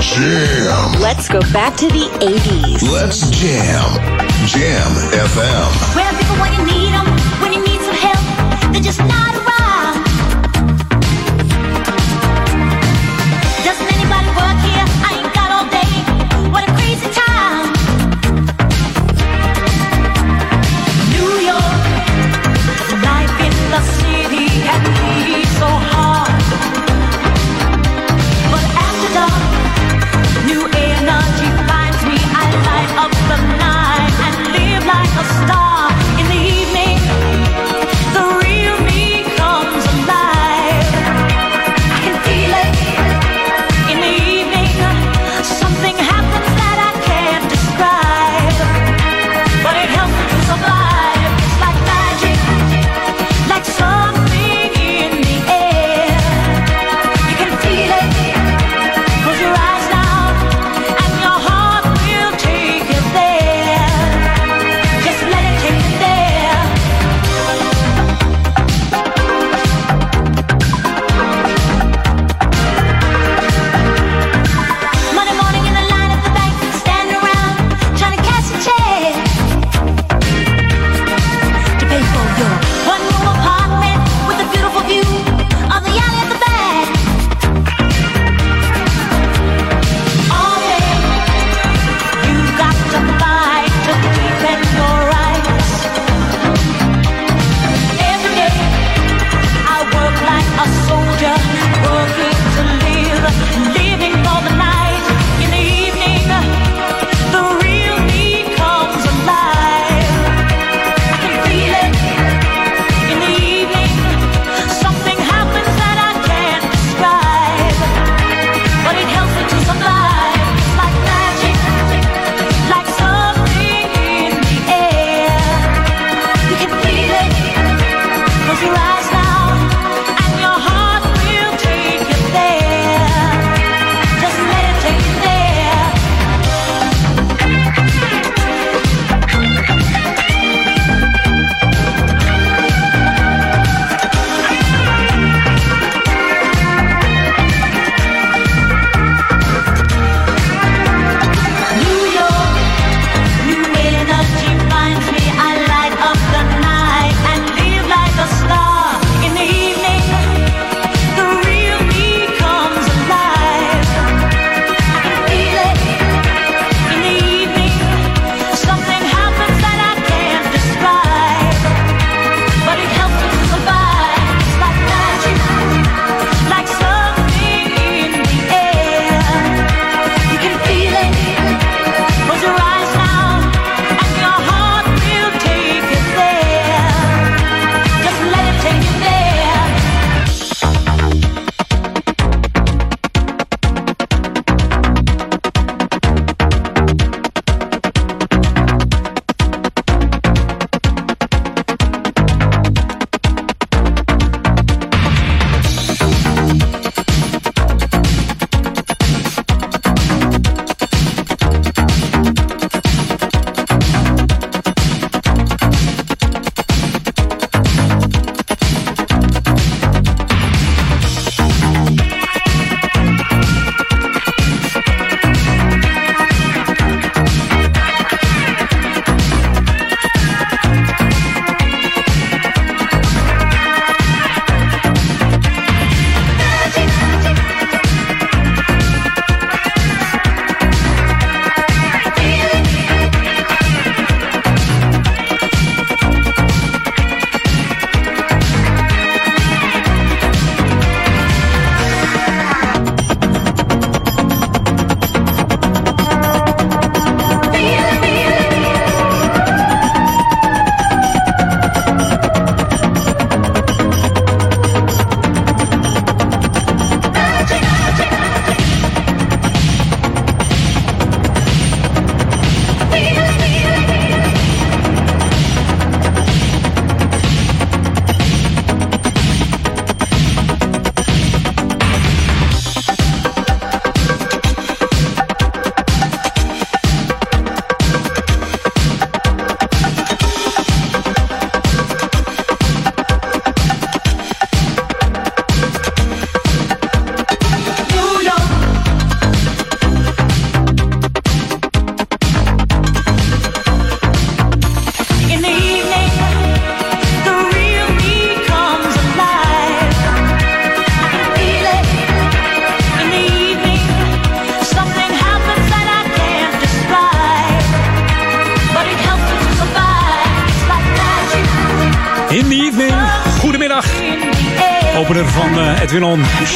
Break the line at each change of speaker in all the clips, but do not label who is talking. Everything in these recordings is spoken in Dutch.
jam.
Let's go back to the 80s.
Let's jam. Jam FM.
Where people when you need them, when you need some help, they're just not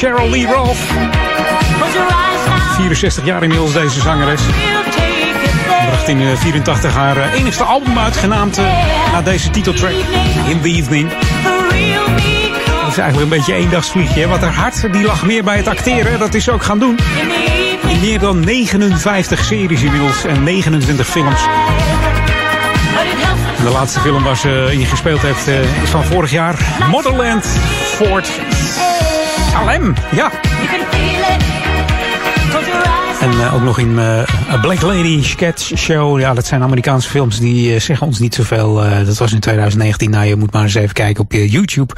Cheryl Lee Rolfe. 64 jaar inmiddels deze zangeres. Bracht in 84 haar enigste album uit, genaamd naar deze titeltrack. In the evening. Dat is eigenlijk een beetje een eendagsvliegje. Wat haar hart die lag meer bij het acteren. Dat is ze ook gaan doen. In meer dan 59 series inmiddels en 29 films. De laatste film waar ze in gespeeld heeft is van vorig jaar. Motherland Fort Salem. Ja. En uh, ook nog in A Black Lady Sketch Show. Ja, dat zijn Amerikaanse films die uh, zeggen ons niet zoveel. dat was in 2019. Nou, je moet maar eens even kijken op YouTube.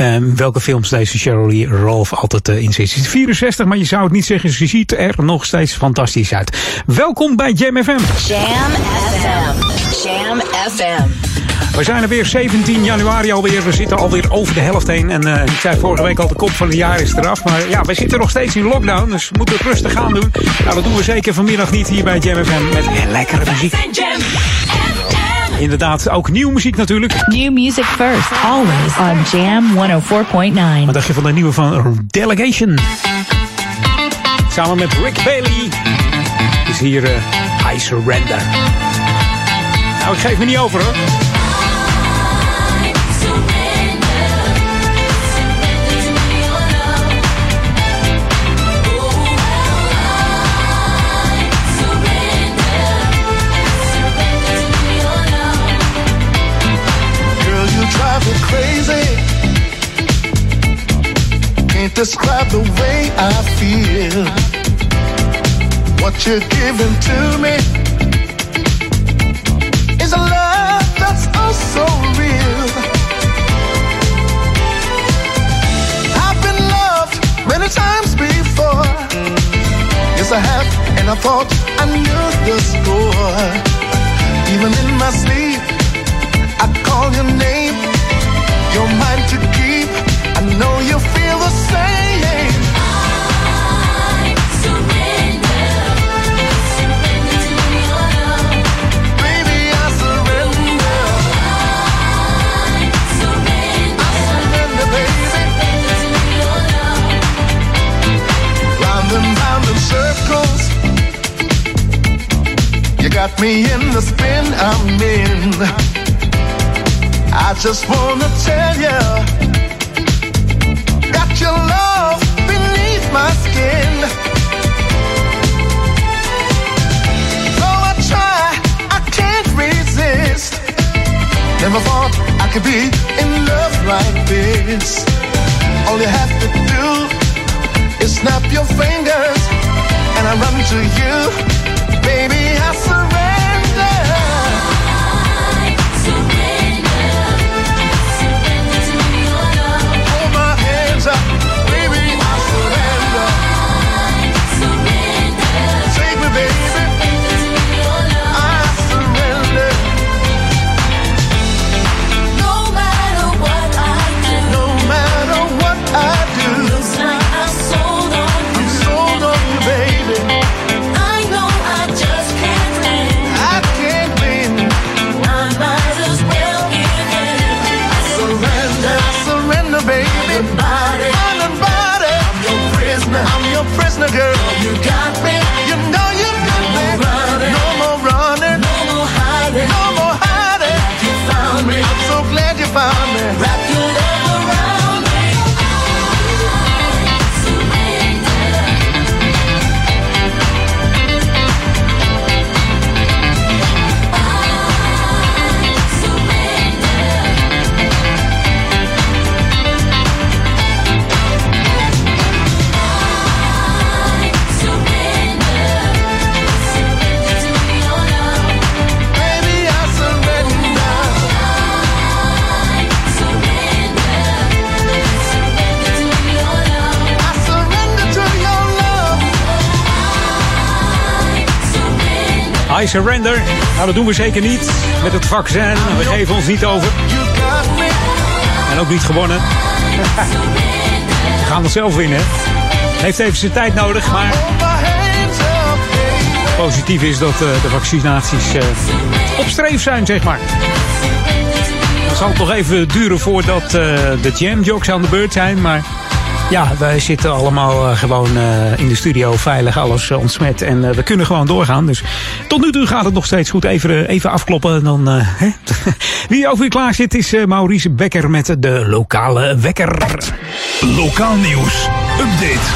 Um, welke films deze Lee Rolfe altijd in zit. Ze is 64, maar je zou het niet zeggen. Ze ziet er nog steeds fantastisch uit. Welkom bij Jam FM.
Jam FM. Jam FM.
We zijn er weer 17 januari alweer. We zitten alweer over de helft heen. En uh, ik zei vorige week al, de kop van het jaar is eraf. Maar ja, we zitten nog steeds in lockdown. Dus we moeten het rustig gaan doen. Nou, dat doen we zeker vanmiddag niet hier bij Jam FM. Met lekkere muziek. Inderdaad, ook nieuwe muziek natuurlijk.
New music first, always on Jam 104.9.
Wat dacht je van de nieuwe van Delegation? Samen met Rick Bailey is hier uh, I Surrender. Nou, ik geef me niet over hoor.
Describe the way I feel. What you're giving to me is a love that's oh so real. I've been loved many times before. Yes, I have, and I thought I knew the score. Even in my sleep, I call your name you're mine to keep. Know you feel the same.
I surrender. Surrender to your love.
Baby, I surrender.
I surrender.
Baby.
To your love.
Round and round in circles. You got me in the spin I'm in. I just wanna tell you Though I try, I can't resist. Never thought I could be in love like this. All you have to do is snap your fingers And I run to you Surrender.
Nou, dat doen we zeker niet met het vaccin. We geven ons niet over. En ook niet gewonnen. We gaan het zelf winnen. Heeft even zijn tijd nodig, maar positief is dat eh, de vaccinaties eh, op streef zijn, zeg maar. Het zal toch even duren voordat uh, de jam jokes aan de beurt zijn. Maar ja, wij zitten allemaal gewoon in de studio veilig, alles ontsmet. En we kunnen gewoon doorgaan. Dus tot nu toe gaat het nog steeds goed. Even, even afkloppen. Dan, hè? Wie ook weer klaar zit is Maurice Becker met de lokale wekker.
Lokaal nieuws. Update.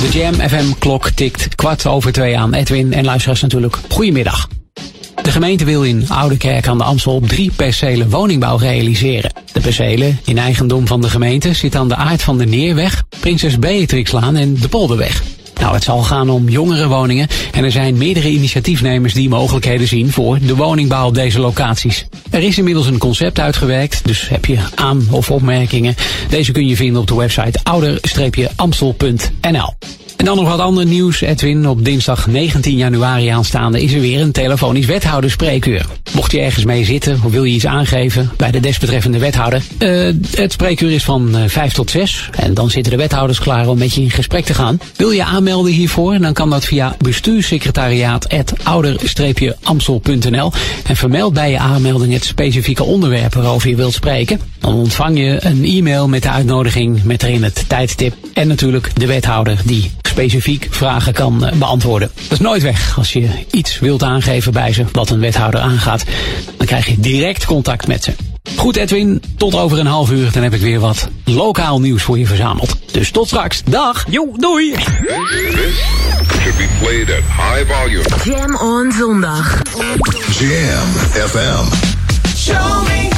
De Jam FM klok tikt kwart over twee aan. Edwin en luisteraars natuurlijk. Goedemiddag. De gemeente wil in Oudekerk aan de Amstel drie percelen woningbouw realiseren. De percelen, in eigendom van de gemeente, zitten aan de aard van de Neerweg, Prinses Beatrixlaan en de Polderweg. Nou, het zal gaan om jongere woningen en er zijn meerdere initiatiefnemers die mogelijkheden zien voor de woningbouw op deze locaties. Er is inmiddels een concept uitgewerkt, dus heb je aan- of opmerkingen. Deze kun je vinden op de website ouder-amstel.nl. En dan nog wat ander nieuws, Edwin. Op dinsdag 19 januari aanstaande is er weer een telefonisch wethouderspreekuur. Mocht je ergens mee zitten of wil je iets aangeven bij de desbetreffende wethouder. Uh, het spreekuur is van uh, 5 tot 6. En dan zitten de wethouders klaar om met je in gesprek te gaan. Wil je aanmelden hiervoor? Dan kan dat via bestuurssecretariaat.ouder-amstel.nl. En vermeld bij je aanmelding het specifieke onderwerp waarover je wilt spreken. Dan ontvang je een e-mail met de uitnodiging met erin het tijdstip. En natuurlijk de wethouder die specifiek vragen kan beantwoorden. Dat is nooit weg. Als je iets wilt aangeven bij ze wat een wethouder aangaat, dan krijg je direct contact met ze. Goed Edwin, tot over een half uur dan heb ik weer wat lokaal nieuws voor je verzameld. Dus tot straks. Dag.
Jo, doei.
This should be played at high volume.
Jam on zondag.
Jam FM.
Show me.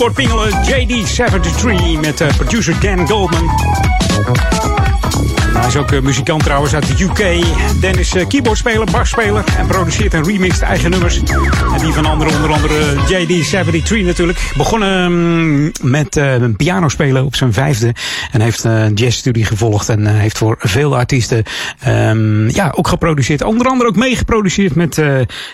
Keyboard pingelen. JD73 met eh, producer Dan Goldman. Hij is ook eh, muzikant trouwens uit de UK. Dan is uh, keyboardspeler, basspeler en produceert en remixt eigen nummers. En die van anderen, onder andere JD73 natuurlijk. Begonnen mm, met uh, piano spelen op zijn vijfde. En heeft een jazzstudie gevolgd. En heeft voor veel artiesten um, ja, ook geproduceerd. Onder andere ook meegeproduceerd met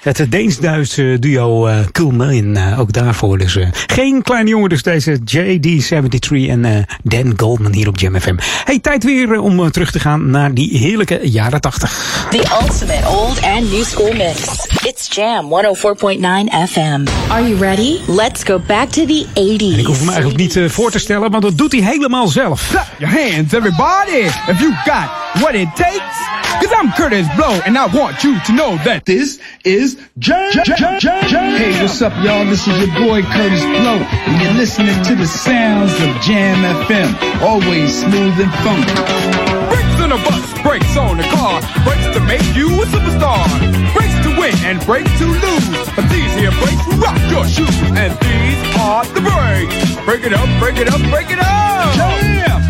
het Deens-Duitse duo Cool Million. ook daarvoor. Dus geen kleine jongen dus deze JD73 en Dan Goldman hier op Jam FM. Hey, tijd weer om terug te gaan naar die heerlijke jaren 80.
The ultimate old and new school mix. It's Jam 104.9 FM. Are you ready? Let's go back to the 80s.
En ik hoef hem eigenlijk niet uh, voor te stellen, want dat doet hij helemaal zelf.
Clap your hands, everybody, if you got what it takes. Cause I'm Curtis Blow, and I want you to know that this is Jam, Jam, Jam, Jam.
Hey, what's up, y'all? This is your boy Curtis Blow, and you're listening to the sounds of Jam FM. Always smooth and funky.
Brakes on a bus, brakes on a car, brakes to make you a superstar. Brakes to win and brakes to lose. But these here brakes rock your shoes, and these are the brakes. Break it up, break it up, break it up.
Jam!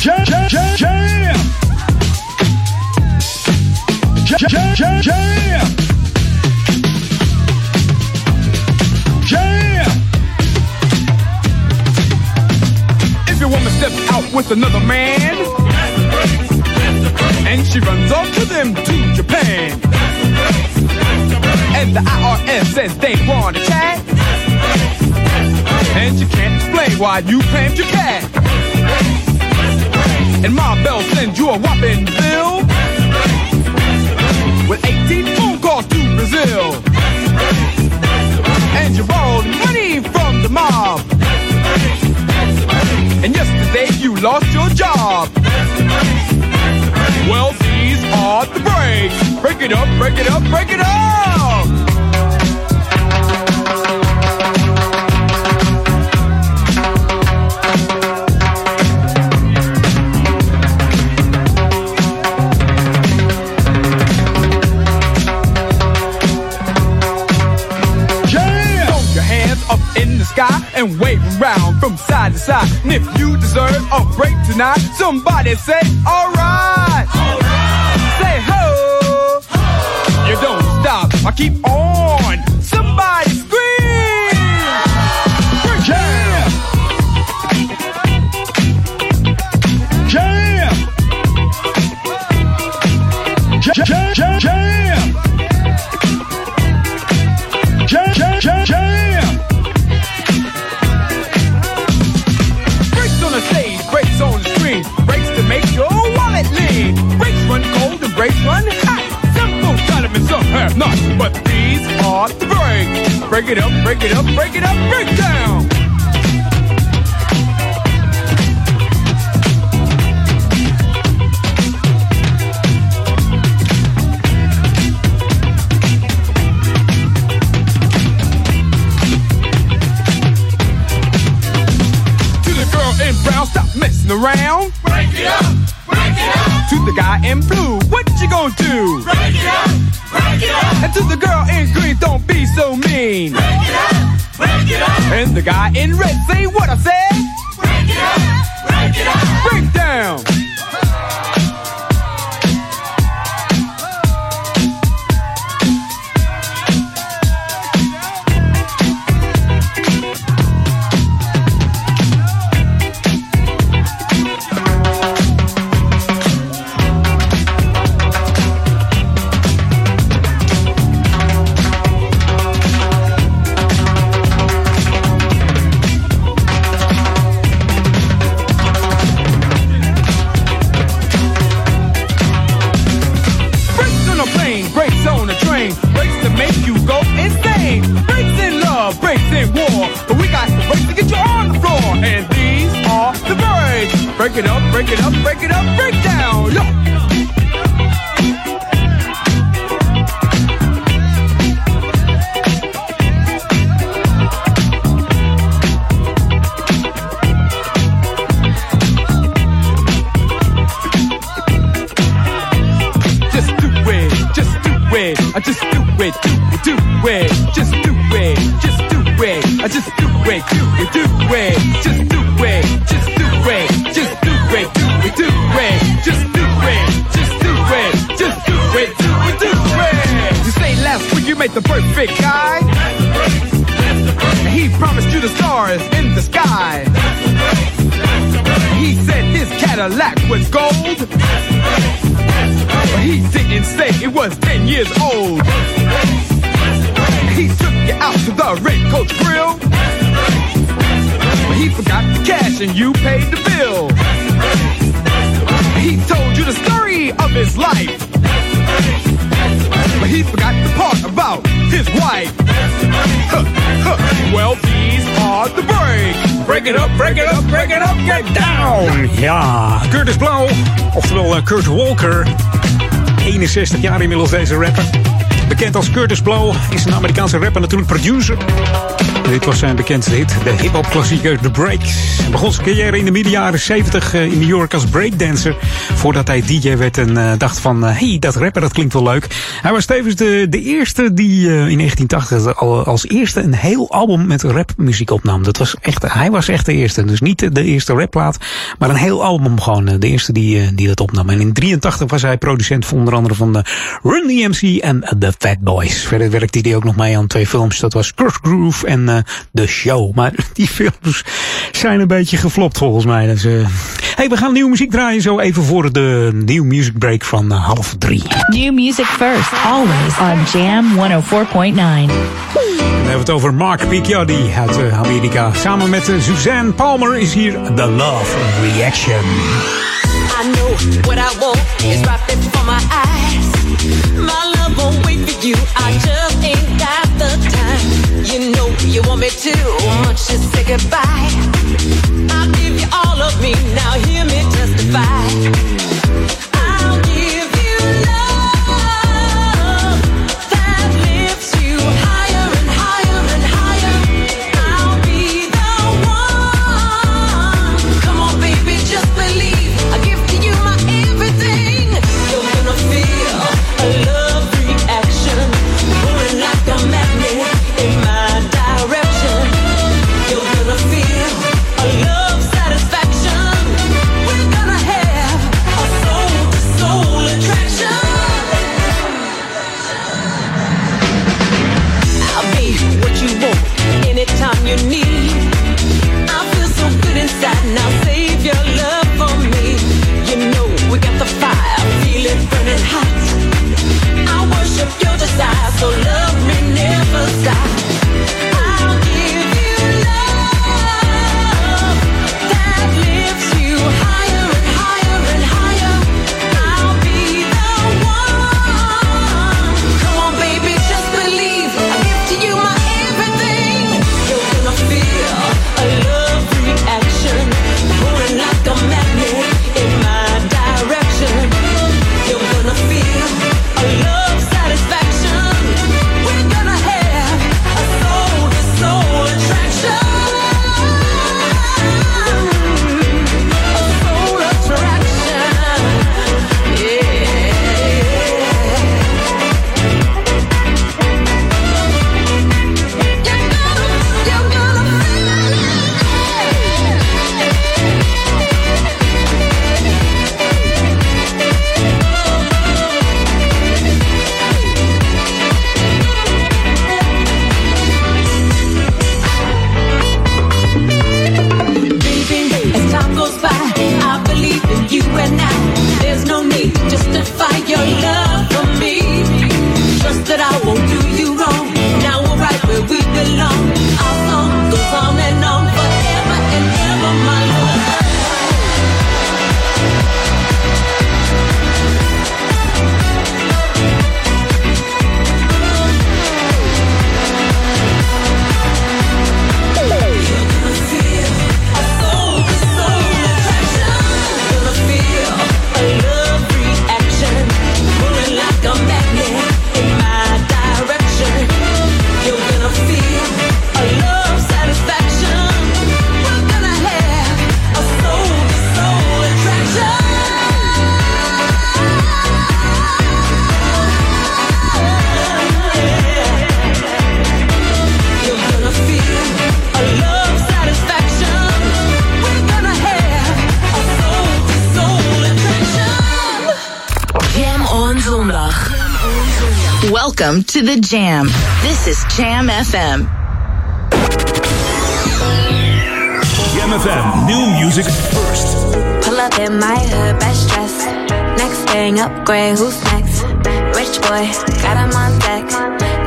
Jam, jam, jam, jam! Jam, jam, jam, jam!
Your woman steps out with another man, and she runs off to them to Japan, and the IRS says they want to chat, and you can't explain why you claimed your cat. And my Bell sends you a whopping bill with 18 phone calls to Brazil. And you borrowed money from the mob. And yesterday you lost your job. Well, these are the breaks. Break it up, break it up, break it up. Sky and wave around from side to side. And if you deserve a break tonight, somebody say, alright. Right. Say ho. ho. You don't stop. I keep on.
60 jaar inmiddels, deze rapper. Bekend als Curtis Blow is een Amerikaanse rapper, natuurlijk producer. Dit was zijn bekendste hit, de hip-hop klassieker The Breaks. Hij begon zijn carrière in de midden jaren 70 eh, in New York als breakdancer. Voordat hij DJ werd en eh, dacht van, eh, hey, dat rapper, dat klinkt wel leuk. Hij was tevens de, de eerste die in 1980 als eerste een heel album met rapmuziek opnam. Dat was echt, hij was echt de eerste. Dus niet de eerste rapplaat, maar een heel album gewoon. De eerste die, die dat opnam. En in 83 was hij producent van onder andere van de Run DMC en The Fat Boys. Verder werkte hij ook nog mee aan twee films. Dat was Crush Groove en... Eh, de Show. Maar die films zijn een beetje geflopt volgens mij. Dus, hey, we gaan nieuwe muziek draaien zo even voor de nieuwe Music Break van uh, half drie.
New music first, always on Jam 104.9.
We hebben het over Mark Picciotti uit eh, Amerika. Samen met Suzanne Palmer is hier The Love Reaction.
I know what I want is right before my eyes. say goodbye. the
jam. This is Jam FM.
Jam FM, new music first.
Pull up in my hood, best dress. Next thing upgrade, who's next? Rich boy, got him on deck.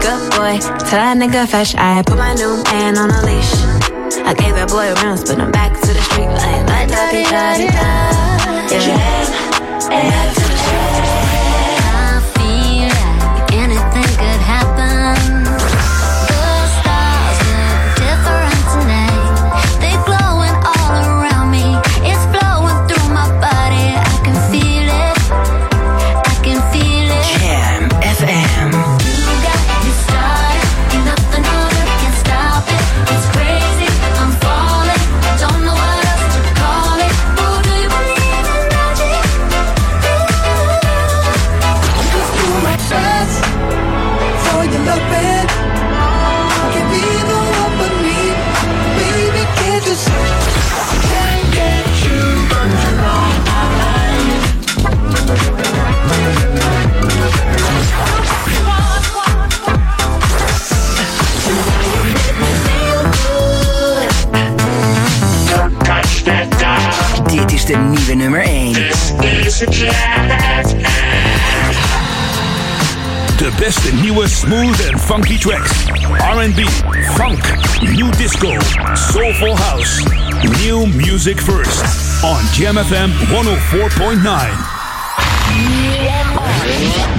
Good boy, tell that nigga fresh. I put my new man on a leash. I gave that boy rounds, but I'm back to the street like la da di da di da. Yeah.
Jam.
funky tracks, R&B, funk, new disco, soulful house. New music first on GMFM 104.9.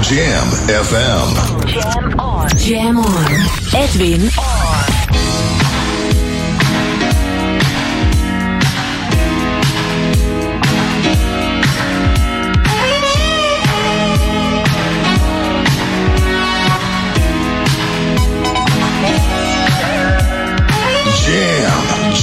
Jam FM.
Oh Jam on. Jam on. Edwin on.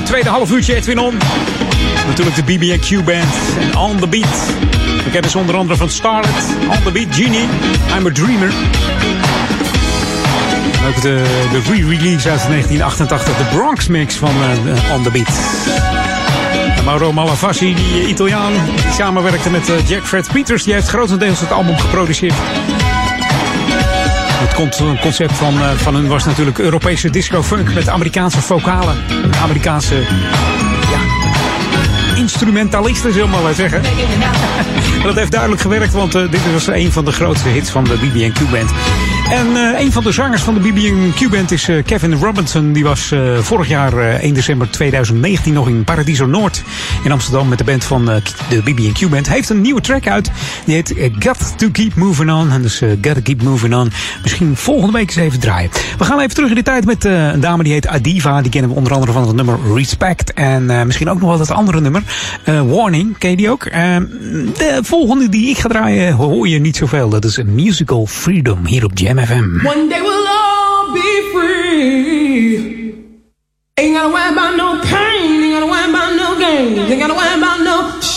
Eh, tweede half uurtje Edwin On. Natuurlijk de BB&Q Band en On The Beat. We kennen ze onder andere van Starlet, On The Beat, Genie, I'm A Dreamer. En ook de, de re-release uit 1988, de Bronx Mix van eh, On The Beat. Mauro Malavasi, die Italiaan, die samenwerkte met eh, Jack Fred Peters, die heeft grotendeels het album geproduceerd. Concept van, eh, van hun was natuurlijk Europese disco-funk met Amerikaanse vocalen. Amerikaanse ja, instrumentalisten, zullen we maar zeggen. Dat heeft duidelijk gewerkt, want eh, dit was een van de grootste hits van de BB&Q Band. En eh, een van de zangers van de BB&Q Band is Kevin Robinson. Die was vorig jaar eh, 1 december 2019 nog in Paradiso Noord in Amsterdam met de band van eh, de BB&Q Band. Heeft een nieuwe track uit. Die heet eh, Got to Keep Moving On. En dus eh, Gotta Keep Moving On. Misschien volgende week eens even draaien. We gaan even terug in de tijd met een dame die heet Adiva. Die kennen we onder andere van het nummer Respect. En misschien ook nog wel dat andere nummer. Warning, ken je die ook? Eh, de volgende die ik ga draaien hoor je niet zoveel. Dat is Musical Freedom hier op Jam FM.
One day we'll all be free. Ain't gotta worry about no pain, ain't worry about no gain, ain't gotta worry about no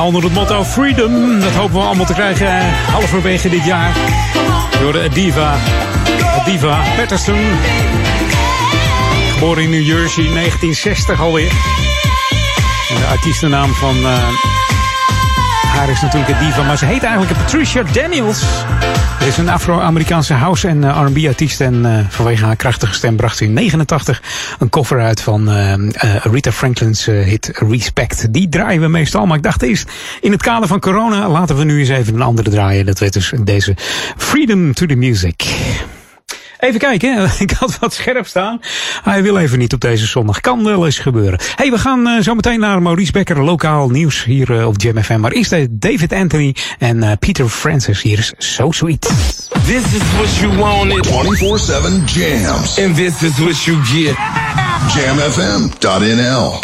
Onder het motto Freedom. Dat hopen we allemaal te krijgen eh, halverwege dit jaar. Door de Diva. Diva Patterson. Geboren in New Jersey, 1960 alweer. De artiestennaam van eh, haar is natuurlijk een diva, maar ze heet eigenlijk Patricia Daniels. Er is een Afro-Amerikaanse house- en eh, R&B-artiest en eh, vanwege haar krachtige stem bracht ze in 89 een cover uit van eh, Rita Franklin's hit Respect. Die draaien we meestal, maar ik dacht eerst in het kader van corona laten we nu eens even een andere draaien. Dat werd dus deze Freedom to the Music. Even kijken, hè. ik had wat scherp staan. Hij wil even niet op deze zondag. Kan wel eens gebeuren. hey, we gaan uh, zo meteen naar Maurice Becker, lokaal nieuws hier uh, op Jam FM. Maar eerst uh, David Anthony en Peter Francis. Hier is So Sweet.
This is what you wanted.
24-7 jams.
And this is what you get.
Jamfm.nl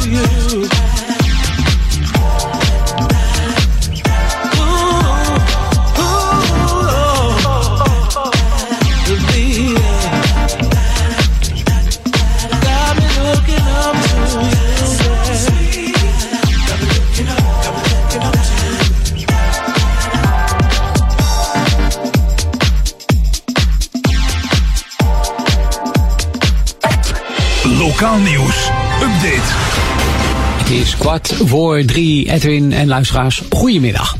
to you.
Voor drie. Edwin en luisteraars, goedemiddag.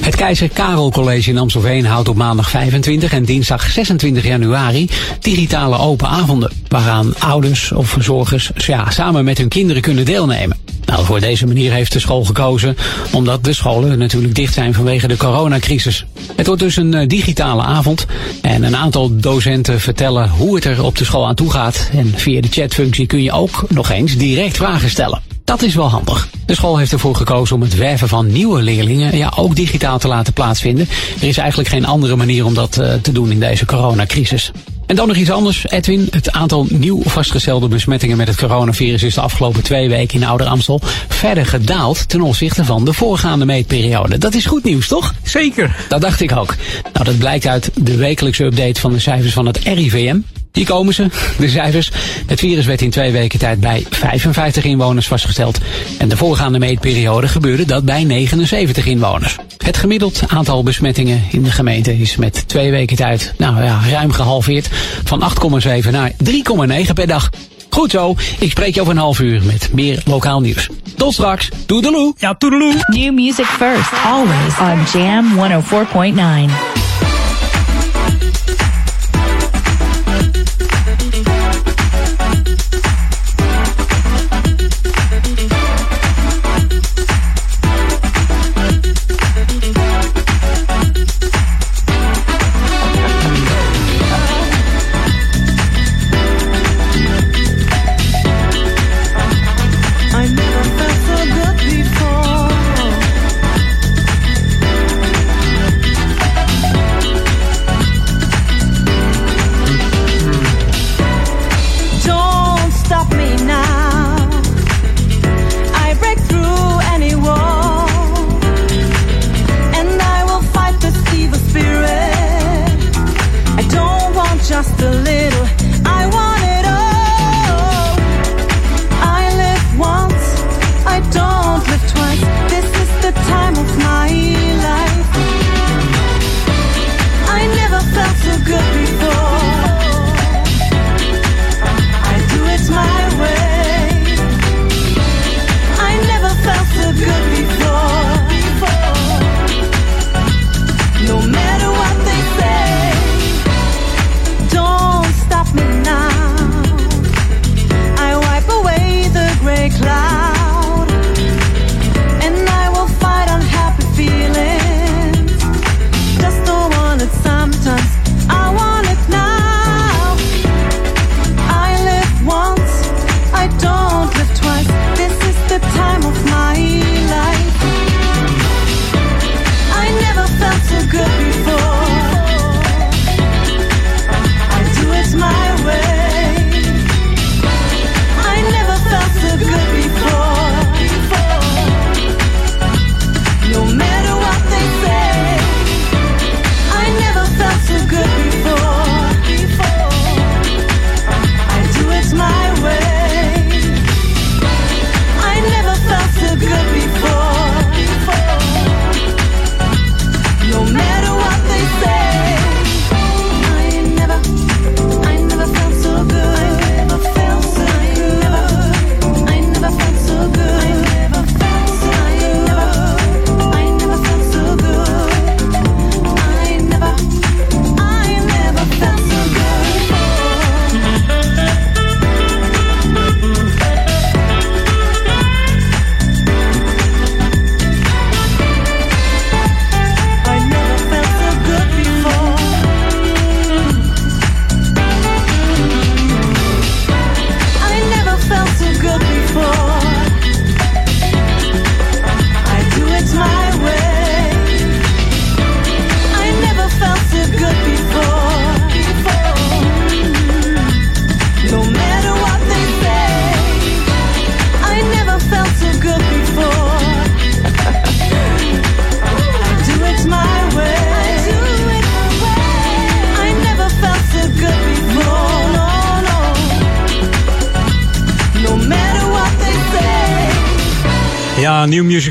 Het Keizer Karel College in Amstelveen houdt op maandag 25 en dinsdag 26 januari digitale open avonden. Waaraan ouders of verzorgers ja, samen met hun kinderen kunnen deelnemen. Nou, voor deze manier heeft de school gekozen omdat de scholen natuurlijk dicht zijn vanwege de coronacrisis. Het wordt dus een eh, digitale avond en een aantal docenten vertellen hoe het er op de school aan toe gaat. En via de chatfunctie kun je ook nog eens direct vragen stellen. Dat is wel handig. De school heeft ervoor gekozen om het werven van nieuwe leerlingen ja, ook digitaal te laten plaatsvinden. Er is eigenlijk geen andere manier om dat eh, te doen in deze coronacrisis. En dan nog iets anders, Edwin. Het aantal nieuw vastgestelde besmettingen met het coronavirus is de afgelopen twee weken in Ouder Amstel verder gedaald ten opzichte van de voorgaande meetperiode. Dat is goed nieuws, toch?
Zeker.
Dat dacht ik ook. Nou, dat blijkt uit de wekelijkse update van de cijfers van het RIVM. Hier komen ze, de cijfers. Het virus werd in twee weken tijd bij 55 inwoners vastgesteld. En de voorgaande meetperiode gebeurde dat bij 79 inwoners. Het gemiddeld aantal besmettingen in de gemeente is met twee weken tijd nou ja, ruim gehalveerd. Van 8,7 naar 3,9 per dag. Goed zo, ik spreek je over een half uur met meer lokaal nieuws. Tot straks, toedeloe.
Ja, toedeloe.
New music first, always on Jam 104.9.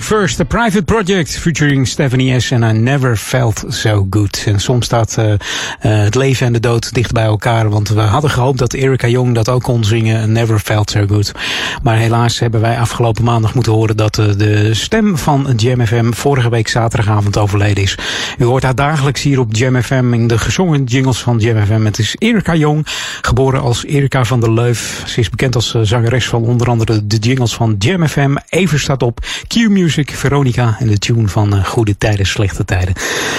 First, The Private Project, featuring Stephanie S. En I Never Felt So Good. En soms staat uh, uh, het leven en de dood dicht bij elkaar. Want we hadden gehoopt dat Erika Jong dat ook kon zingen, Never Felt So Good. Maar helaas hebben wij afgelopen maandag moeten horen dat uh, de stem van Jam FM vorige week zaterdagavond overleden is. U hoort haar dagelijks hier op Jam FM in de gezongen jingles van Jam FM. Het is Erika Jong, geboren als Erika van der Leuf. Ze is bekend als zangeres van onder andere de jingles van Jam FM. Even staat op Q-Music, Veronica en de tune van uh, Goede Tijden, Slechte Tijden.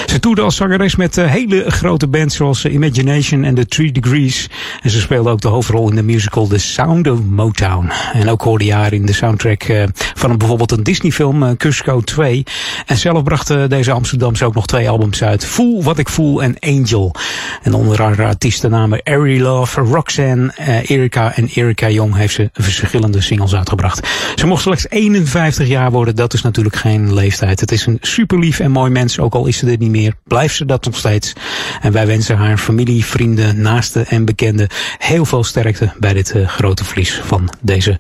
Ze toerde als zangeres met uh, hele grote bands zoals uh, Imagination en The Three Degrees. En ze speelde ook de hoofdrol in de musical The Sound of Motown. En ook hoorde je haar in de soundtrack van bijvoorbeeld een Disney film, Cusco 2. En zelf bracht deze Amsterdamse ook nog twee albums uit. Voel Wat Ik Voel en Angel. En onder haar artiestennamen Ari Love, Roxanne, Erika en Erika Jong heeft ze verschillende singles uitgebracht. Ze mocht slechts 51 jaar worden, dat is natuurlijk geen leeftijd. Het is een super lief en mooi mens, ook al is ze er niet meer, blijft ze dat nog steeds. En wij wensen haar familie, vrienden, naasten en bekenden heel veel sterkte bij dit uh, grote verlies van deze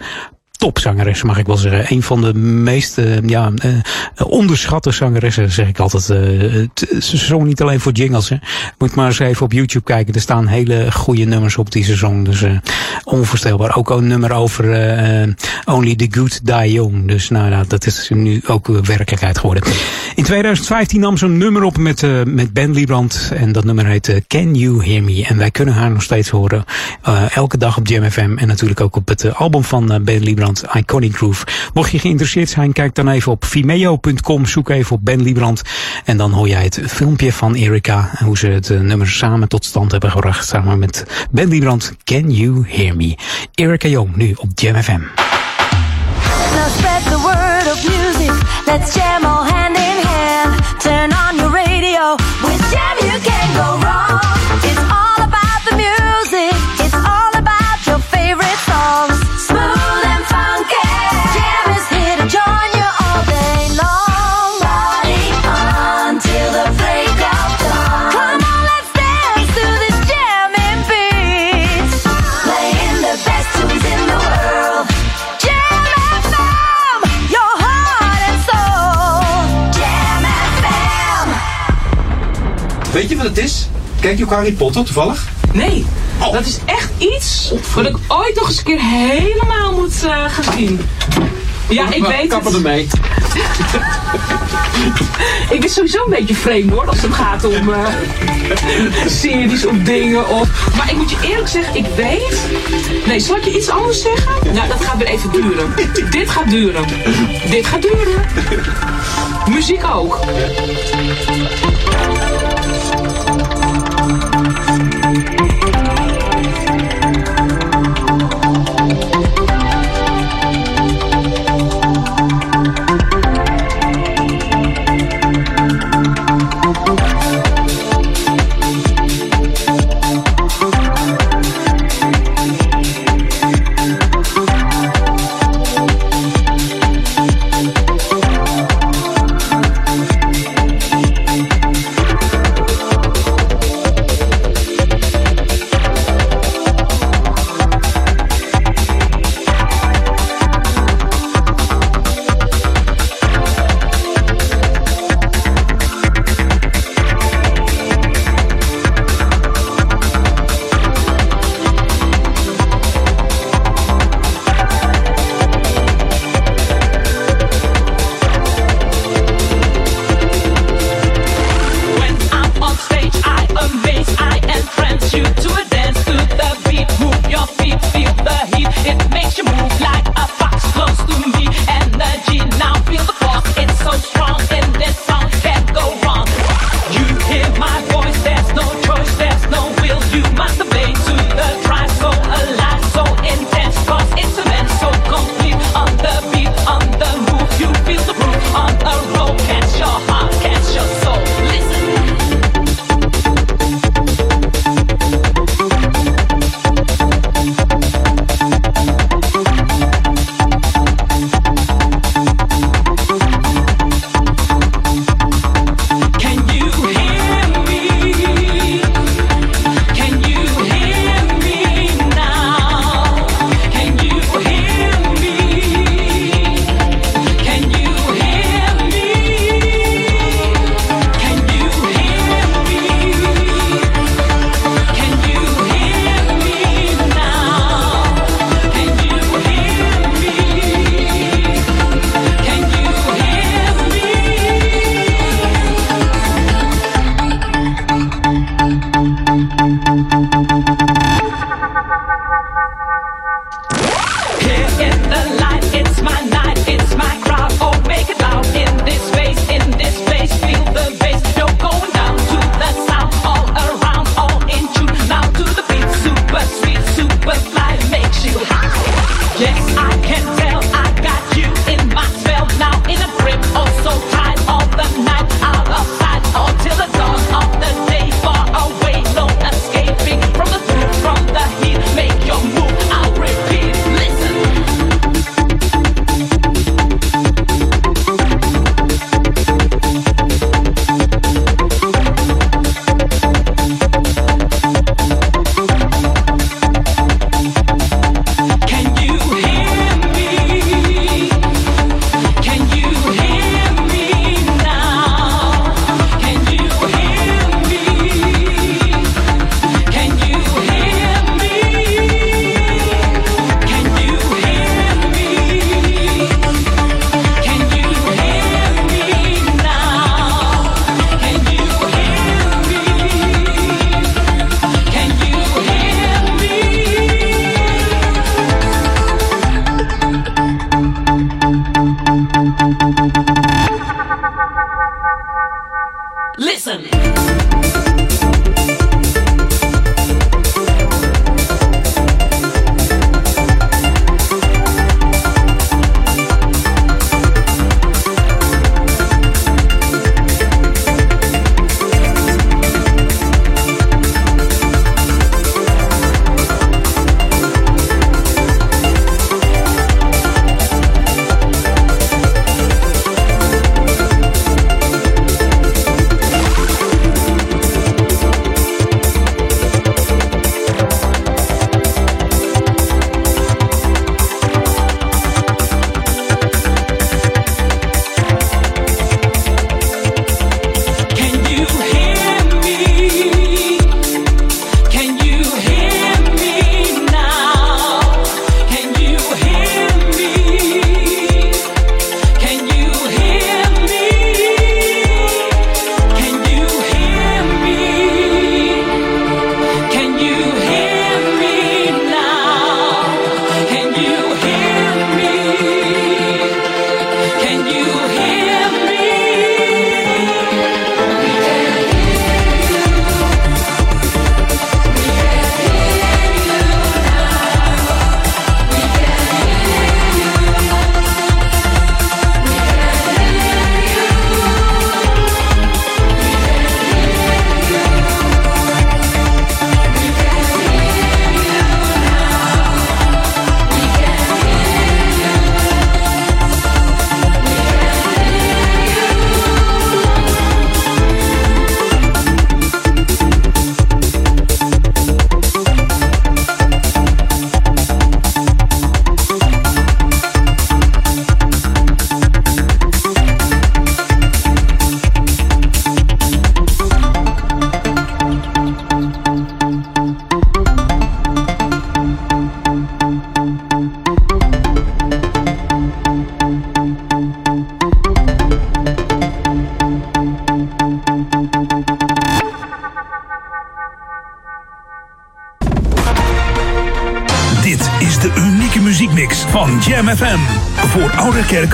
topzangeres, mag ik wel zeggen. Een van de meest ja, uh, onderschatte zangeressen, zeg ik altijd. Uh, ze zong niet alleen voor jingles. Hè. Moet maar eens even op YouTube kijken. Er staan hele goede nummers op die ze zong. Dus onvoorstelbaar. Ook een nummer over Only the Good Die Young. Dus nou, dat is nu ook werkelijkheid geworden. In 2015 nam ze een nummer op met, met Ben Liebrand. En dat nummer heet Can You Hear Me? En wij kunnen haar nog steeds horen. elke dag op Jam FM. En natuurlijk ook op het album van Ben Liebrand. Iconic Groove. Mocht je geïnteresseerd zijn, kijk dan even op vimeo.com, zoek even op Ben Liebrand. En dan hoor jij het filmpje van Erika en hoe ze het uh, nummer samen tot stand hebben gebracht. Samen met Ben Liebrand, Can You Hear Me? Erika Jong, nu op Jam FM.
Spread the word of music, let's jam
het is? Kijk je ook Harry Potter toevallig?
Nee, dat is echt iets wat ik ooit nog eens een keer helemaal moet eh, gaan zien. Ja, ik weet
Kappen
het.
ermee.
Ik ben sowieso een beetje vreemd hoor, als het gaat om eh, series of dingen. Of... Maar ik moet je eerlijk zeggen, ik weet... Nee, zal ik je iets anders zeggen? Nou, dat gaat weer even duren. Dit gaat duren. Dit gaat duren. Muziek ook.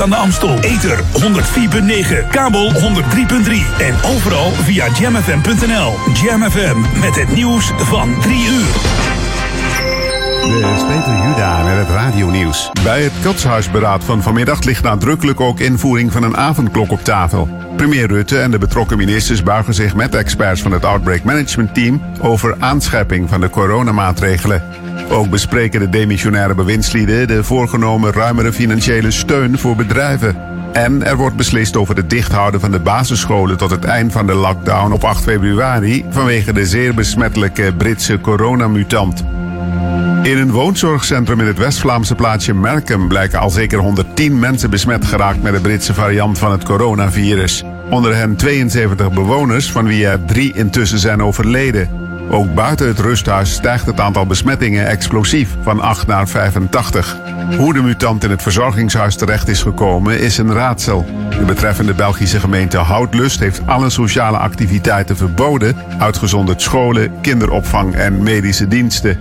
Aan de Amstel. Ether 104.9, kabel 103.3 en overal via jamfm.nl. Jam FM met het nieuws van 3 uur.
De Peter Juda met het radionieuws. Bij het katshuisberaad van vanmiddag ligt nadrukkelijk ook invoering van een avondklok op tafel. Premier Rutte en de betrokken ministers buigen zich met experts van het Outbreak Management Team over aanscherping van de coronamaatregelen. Ook bespreken de demissionaire bewindslieden de voorgenomen ruimere financiële steun voor bedrijven. En er wordt beslist over het dichthouden van de basisscholen tot het eind van de lockdown op 8 februari vanwege de zeer besmettelijke Britse coronamutant. In een woonzorgcentrum in het West-Vlaamse plaatsje Merkem blijken al zeker 110 mensen besmet geraakt met de Britse variant van het coronavirus. Onder hen 72 bewoners, van wie er drie intussen zijn overleden. Ook buiten het rusthuis stijgt het aantal besmettingen explosief van 8 naar 85. Hoe de mutant in het verzorgingshuis terecht is gekomen is een raadsel. De betreffende Belgische gemeente Houtlust heeft alle sociale activiteiten verboden, uitgezonderd scholen, kinderopvang en medische diensten.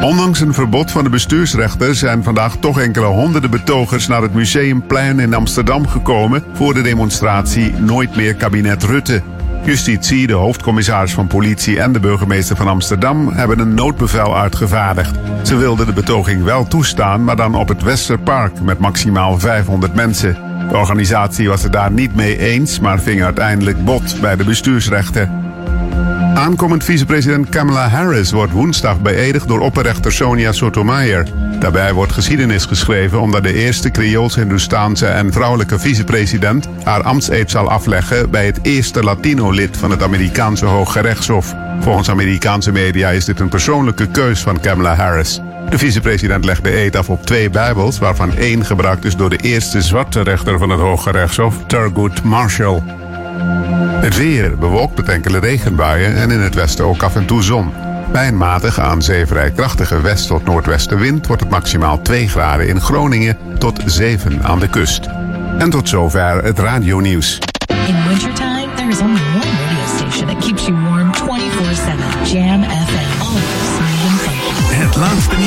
Ondanks een verbod van de bestuursrechter zijn vandaag toch enkele honderden betogers naar het Museumplein in Amsterdam gekomen voor de demonstratie Nooit meer kabinet Rutte. Justitie, de hoofdcommissaris van politie en de burgemeester van Amsterdam hebben een noodbevel uitgevaardigd. Ze wilden de betoging wel toestaan, maar dan op het Westerpark met maximaal 500 mensen. De organisatie was het daar niet mee eens, maar ving uiteindelijk bot bij de bestuursrechter. Aankomend vicepresident Kamala Harris wordt woensdag beëdigd door opperrechter Sonia Sotomayor. Daarbij wordt geschiedenis geschreven omdat de eerste Creools-Hindoestaanse en vrouwelijke vicepresident haar ambtseed zal afleggen bij het eerste Latino-lid van het Amerikaanse Hooggerechtshof. Volgens Amerikaanse media is dit een persoonlijke keus van Kamala Harris. De vicepresident legt de eed af op twee bijbels, waarvan één gebruikt is door de eerste zwarte rechter van het Hooggerechtshof, Thurgood Marshall. Het weer bewolkt met enkele regenbuien en in het westen ook af en toe zon. Bij een matige aan zee vrij krachtige west- tot noordwestenwind wordt het maximaal 2 graden in Groningen tot 7 aan de kust. En tot zover het radionieuws.
In wintertime, there is only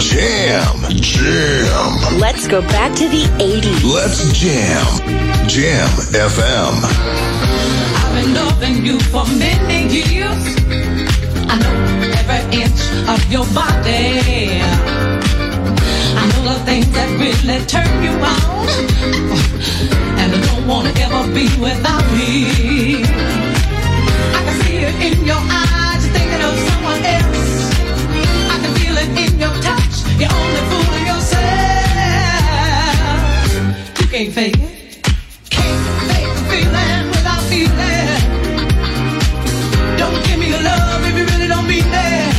Jam, jam, jam.
Let's go back to the 80s.
Let's jam. Jam FM.
I've been loving you for many years. I know every inch of your body. I know the things that really turn you on. And I don't wanna ever be without me. I can see it in your eyes, you're only fooling yourself. You can't fake it. Can't fake the feeling without feeling. Don't give me your love if you really don't mean it.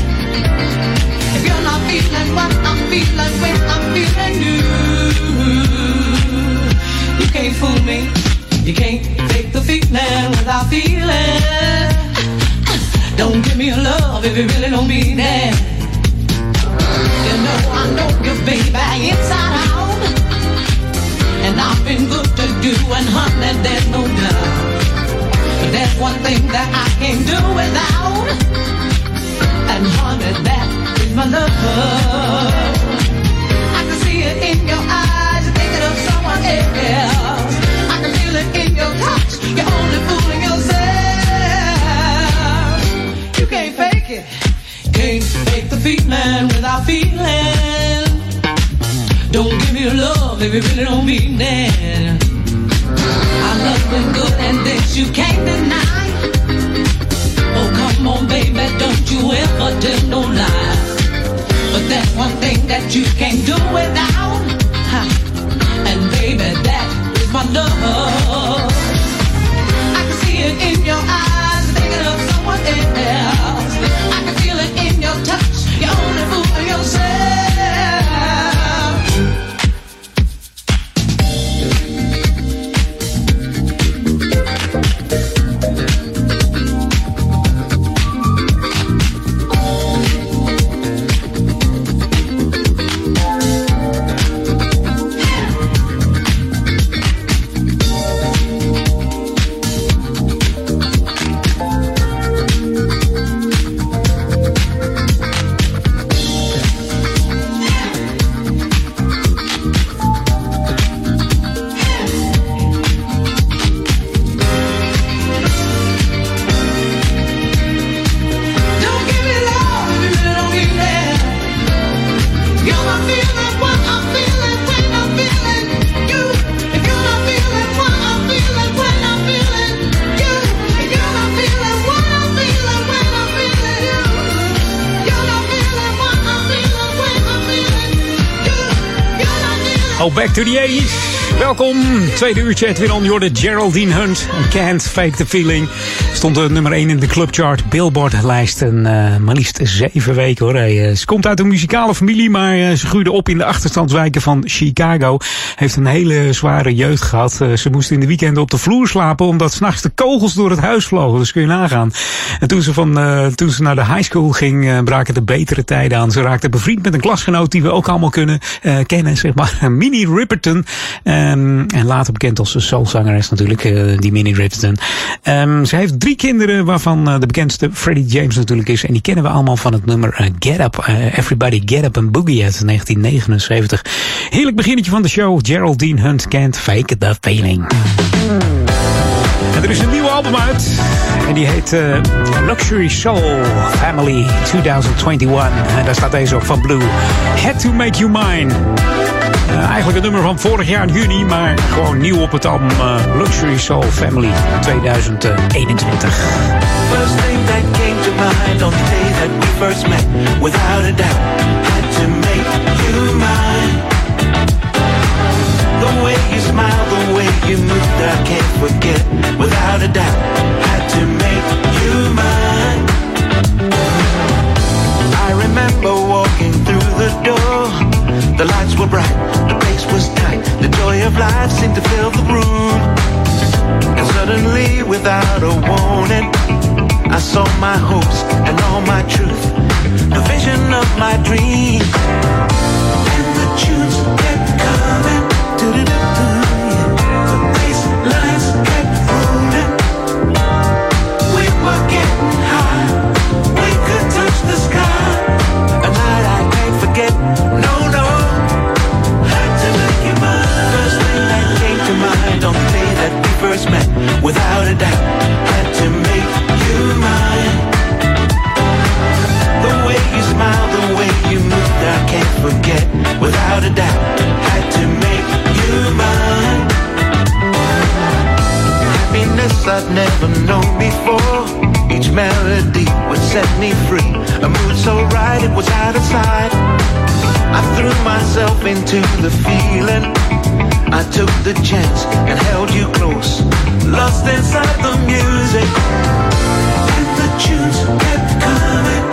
If you're not feeling what I'm feeling when I'm feeling you, you can't fool me. You can't fake the feeling without feeling. Don't give me your love if you really don't mean it. Know baby, inside out. And I've been good to you, and honey, there's no doubt. But there's one thing that I can't do without. And honey, that is my love. I can see it in your eyes, you're thinking of someone else. I can feel it in your touch, you're only fooling yourself. You can't fake the feeling without feeling. Don't give me love if you really don't mean it. I love you good and this you can't deny. Oh, come on, baby, don't you ever tell no lie. But that's one thing that you can't do without. And baby, that is my love. I can see it in your eyes, thinking of someone else.
Back to the 80s. Welkom, tweede uurtje Edwin on. Jorde Geraldine Hunt. Can't fake the feeling. Stond de nummer 1 in de clubchart. Billboard lijsten. eh maar liefst zeven weken hoor. Eh, ze komt uit een muzikale familie, maar eh, ze groeide op in de achterstandswijken van Chicago. Heeft een hele zware jeugd gehad. Eh, ze moest in de weekenden op de vloer slapen omdat s'nachts de kogels door het huis vlogen. Dus kun je nagaan. En toen ze, van, toen ze naar de high school ging, braken de betere tijden aan. Ze raakte bevriend met een klasgenoot die we ook allemaal kunnen kennen, zeg maar. Minnie Riperton. Ehm, en later bekend als soulzangeres natuurlijk, eh, die Minnie Riperton. Ehm, ze heeft drie kinderen, waarvan eh, de bekendste Freddie James natuurlijk is. En die kennen we allemaal van het nummer eh, Get Up. Everybody Get Up and Boogie uit 1979. Heerlijk beginnetje van de show. Geraldine Hunt Can't Fake the Feeling. En er is een nieuw album uit. En die heet eh, Luxury Soul Family 2021. En daar staat deze op van Blue. Had to make you mine. Eh, eigenlijk een nummer van vorig jaar in juni, maar gewoon nieuw op het album eh, Luxury Soul Family 2021.
First thing that came to mind on the day that we first met, without a doubt, had to make you mine. The way you smile, the way you moved, I can't forget. Without a doubt. Had to make you mine. I remember walking through the door. The lights were bright, the place was tight. The joy of life seemed to fill the room. And suddenly, without a warning, I saw my hopes and all my truth. The vision of my dream. And the tunes kept coming. Do-do-do-do, first met. Without a doubt. Had to make you mine. The way you smile, the way you moved, I can't forget. Without a doubt. Had to make you mine. Happiness I'd never known before. Each melody would set me free. A mood so right, it was out of sight. I threw myself into the feeling. I took the chance and held you close. Lost inside the music. And the tunes kept coming.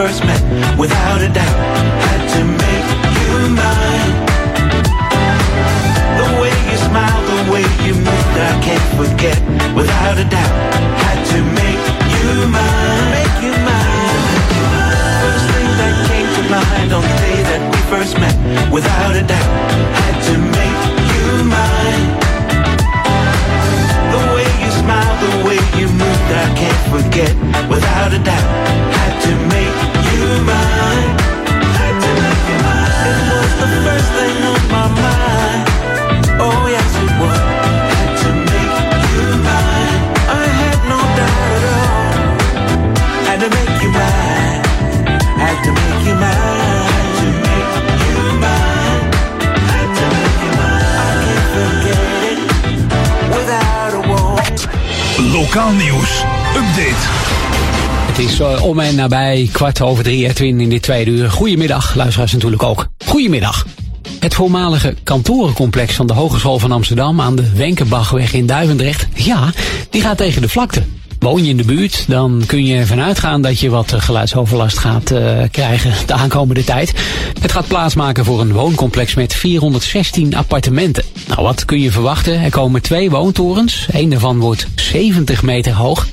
First met. Without a doubt. Had to make you mine. The way you smile, the way you moved, I can't forget. Without a doubt, had to make you mine. Make you mine. First thing that came to mind on the day that we first met. Without a doubt, had to
is eh, om en nabij kwart over drie, Edwin, in dit tweede uur. Goedemiddag, luisteraars natuurlijk ook. Goedemiddag. Het voormalige kantorencomplex van de Hogeschool van Amsterdam aan de Wenkenbachweg in Duivendrecht, ja, die gaat tegen de vlakte. Woon je in de buurt, dan kun je ervan uitgaan dat je wat eh, geluidsoverlast gaat eh, krijgen de aankomende tijd. Het gaat plaatsmaken voor een wooncomplex met 416 appartementen. Nou, wat kun je verwachten? Er komen twee woontorens. Eén daarvan wordt 70 meter hoog.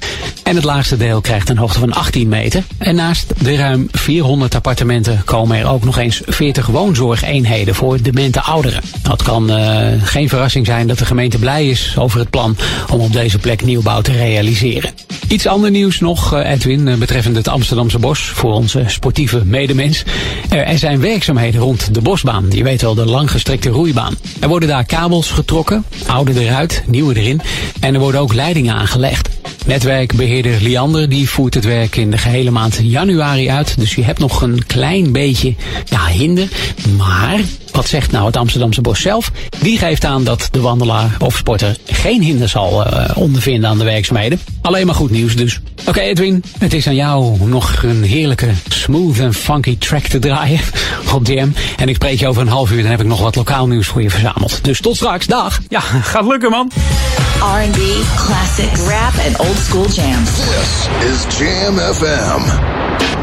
En het laagste deel krijgt een hoogte van 18 meter. En naast de ruim 400 appartementen komen er ook nog eens 40 woonzorgeenheden voor demente ouderen. Het kan eh, geen verrassing zijn dat de gemeente blij is over het plan om op deze plek nieuwbouw te realiseren. Iets ander nieuws nog, eh, Edwin, eh, betreffende het Amsterdamse bos voor onze sportieve medemens. Er, zijn werkzaamheden rond de bosbaan. Je weet wel, de langgestrekte roeibaan. Er worden daar kabels getrokken, oude eruit, nieuwe erin. En er worden ook leidingen aangelegd. Netwerkbeheerder Liander die voert het werk in de gehele maand januari uit. Dus je hebt nog een klein beetje ja, hinder. Maar wat zegt nou het Amsterdamse Bos zelf? Die geeft aan dat de wandelaar of sporter geen hinder zal eh, ondervinden aan de werkzaamheden. Alleen maar goed nieuws dus. Oké Edwin, het is aan jou nog een heerlijke smooth en funky track te draaien op DM. En ik spreek je over een half uur, dan heb ik nog wat lokaal nieuws voor je verzameld. Dus tot straks, dag!
Ja, gaat lukken man.
R&B, classics, rap and old school jams.
This is Jam FM.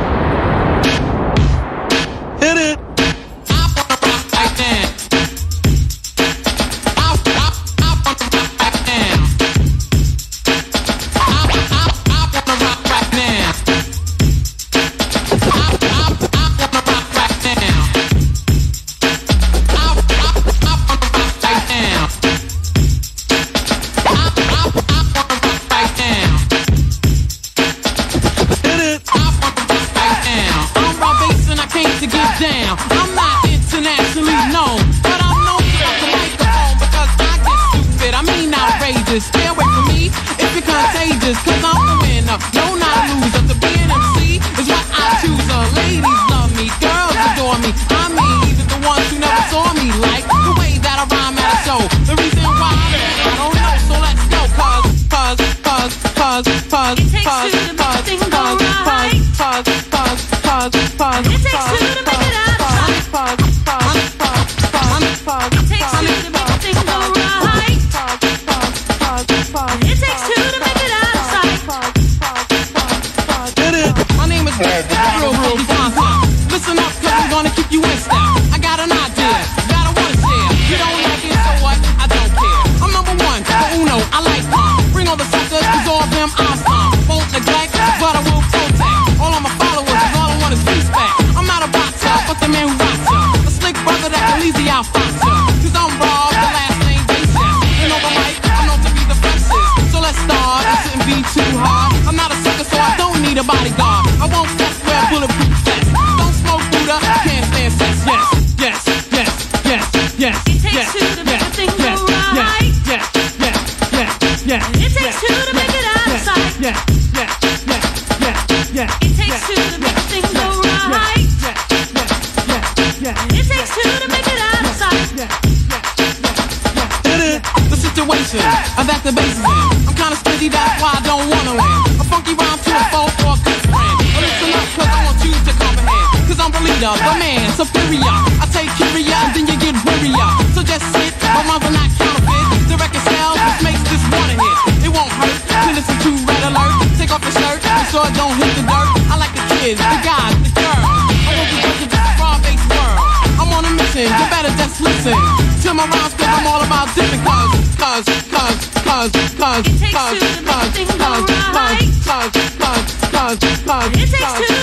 It
takes two.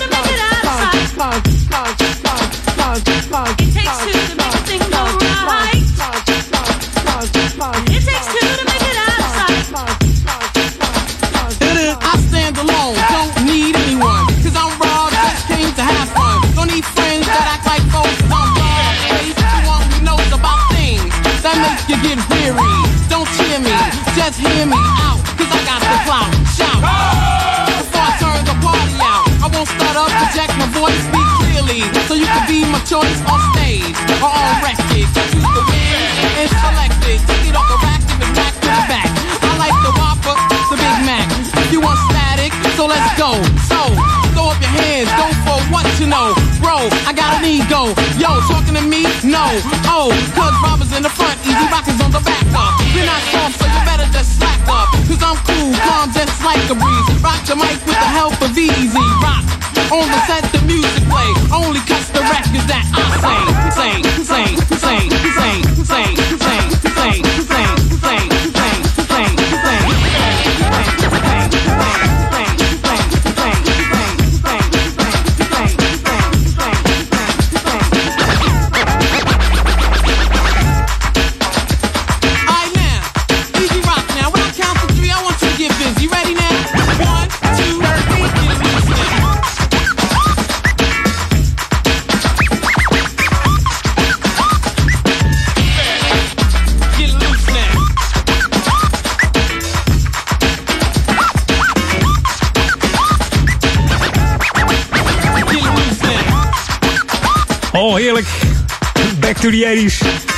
early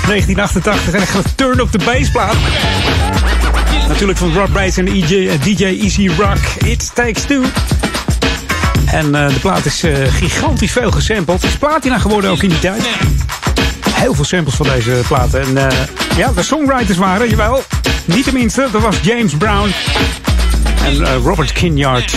1988. En ik ga Turn Up de bassplaat. Natuurlijk van Rob Bates en DJ, eh, DJ Easy Rock. It Takes Two. En eh, de plaat is eh, gigantisch veel gesampled. Het is platina geworden ook in die tijd. Heel veel samples van deze platen. En ja, de songwriters waren, jawel, niet tenminste. Dat was James Brown en Robert Kinyard.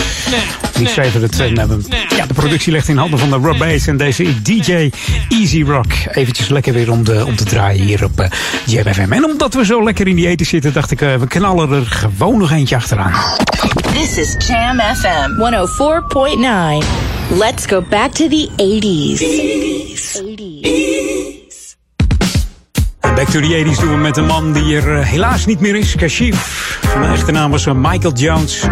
De Ja, de productie ligt in handen van de Rob Bass en deze DJ Easy Rock. Eventjes lekker weer om, de, om te draaien hier op eh, Jam FM. En omdat we zo lekker in die eten zitten, dacht ik, eh, we knallen er gewoon nog eentje achteraan.
This is Jam FM 104.9. Let's go back to the 80s.
Back to the 80s doen we met een man die er eh, helaas niet meer is, Kashif. Mijn echte naam was eh, Michael Jones.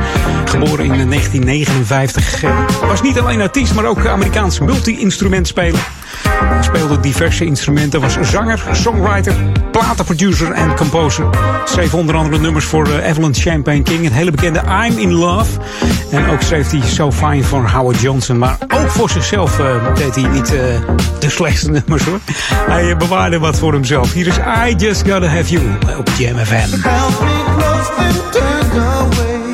Geboren in eh, 1959. Eh, was niet alleen artiest, maar ook Amerikaans multi-instrumentspeler. Speelde diverse instrumenten, was zanger, songwriter, platenproducer en composer. Schreef onder andere nummers voor Evelyn Champagne King, Een hele bekende I'm in Love. En ook schreef hij So Fine voor Howard Johnson. Maar ook voor zichzelf deed hij niet de slechtste nummers hoor. Hij bewaarde wat voor hemzelf. Hier is I Just Gotta Have You op Jam
Held me close and turned away.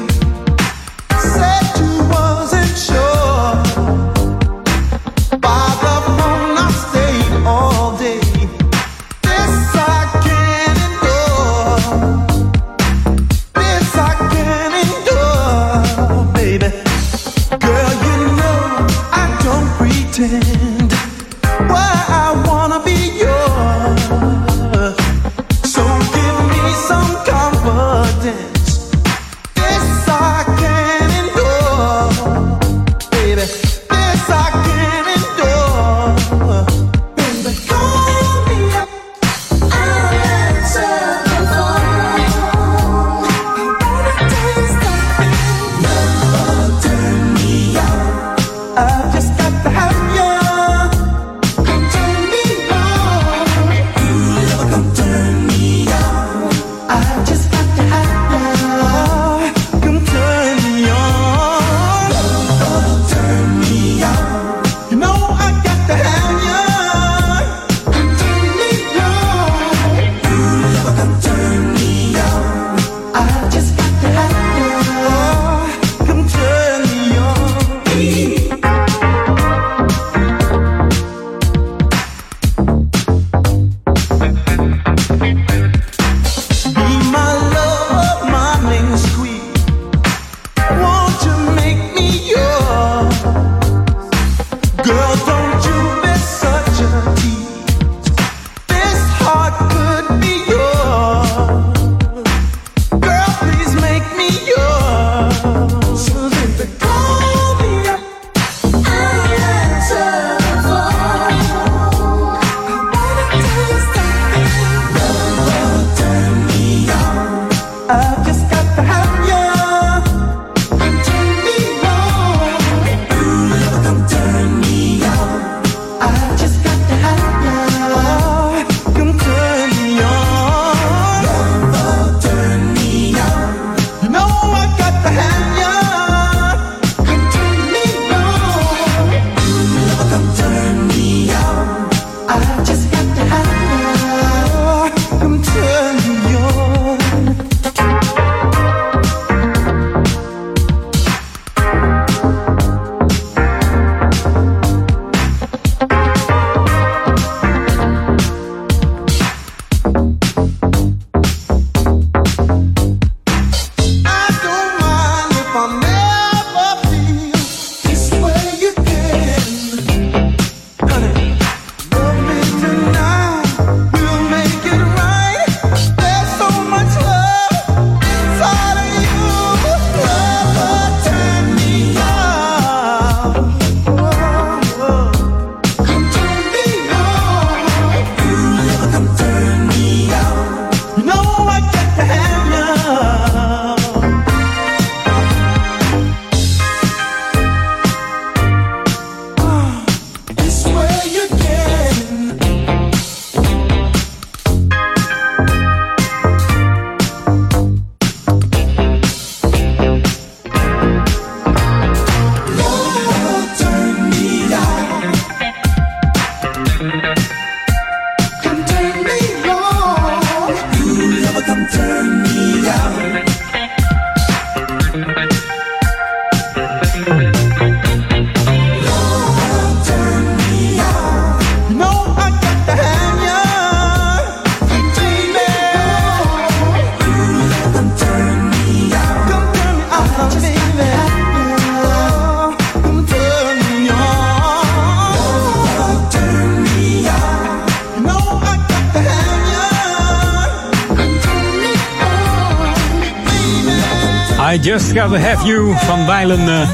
I Just
Gotta Have You van Weilen uh,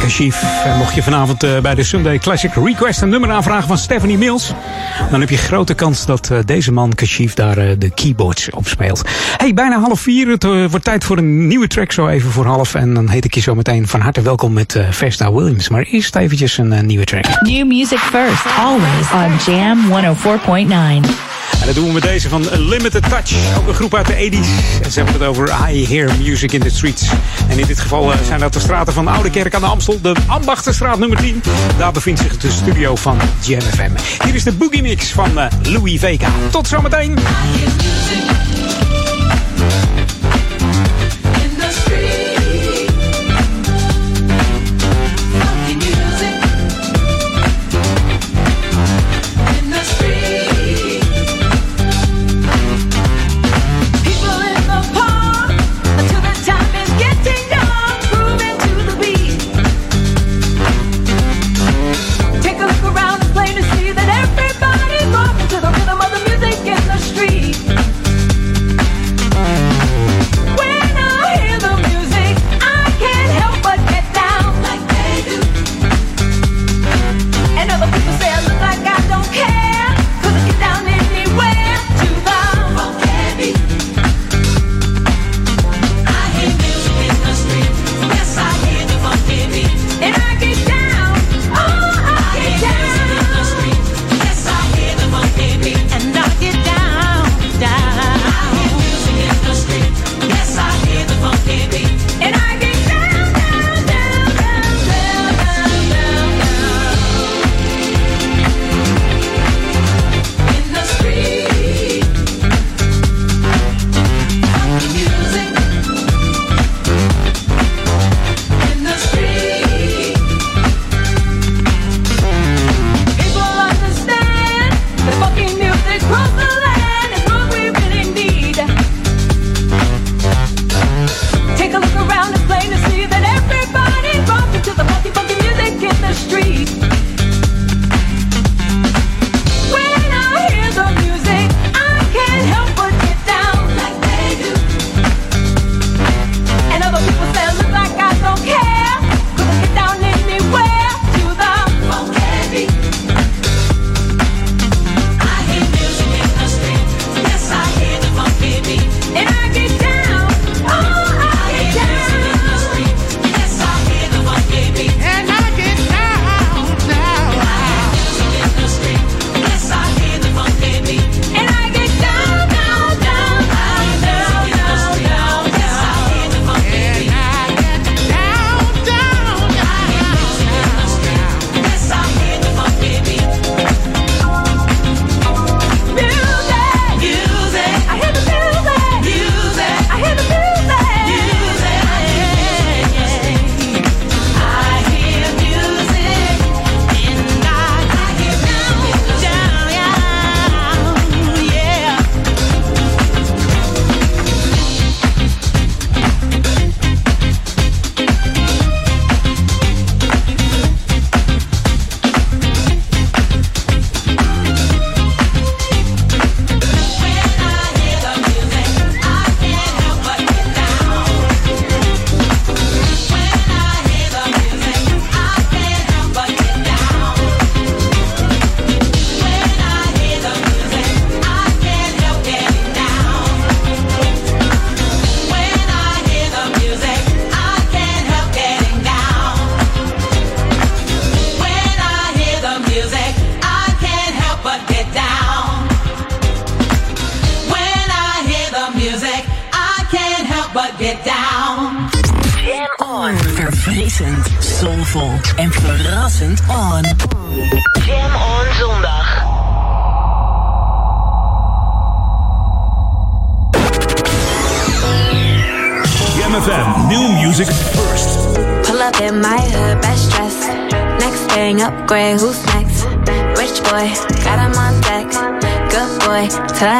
Kashif. En mocht je vanavond uh, bij de Sunday Classic Request een nummer aanvragen van Stephanie Mills, dan heb je grote kans dat uh, deze man Kashif daar de keyboards op speelt. Hey, bijna half vier. Het wordt tijd voor een nieuwe track zo even voor half. En dan heet ik je zo meteen van harte welkom met Vesta Williams. Maar eerst eventjes een nieuwe track.
New music first, always on Jam 104.9.
En dat doen we met deze van Limited Touch. Ook een groep uit de 80s. En ze hebben het over I Hear Music in the Streets. En in dit geval zijn dat de straten van Oude Kerk aan de Amstel. De Ambachtenstraat nummer 10. Daar bevindt zich de studio van Jam FM. Hier is de Boogie Mix van Louis Vega. Tot zometeen.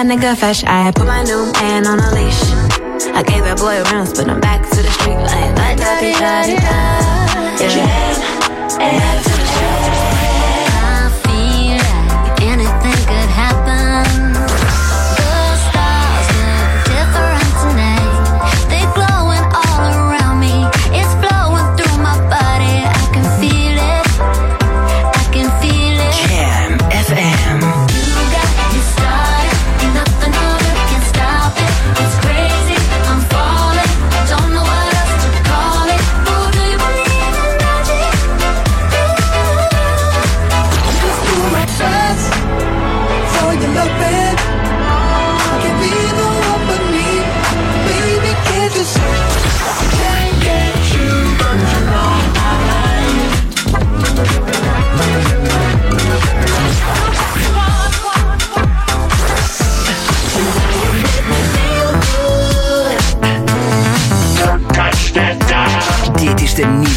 Nigga fresh. I put my new man on a leash. I gave that boy a rounds, but I'm back to the street like da da da da da. Yeah.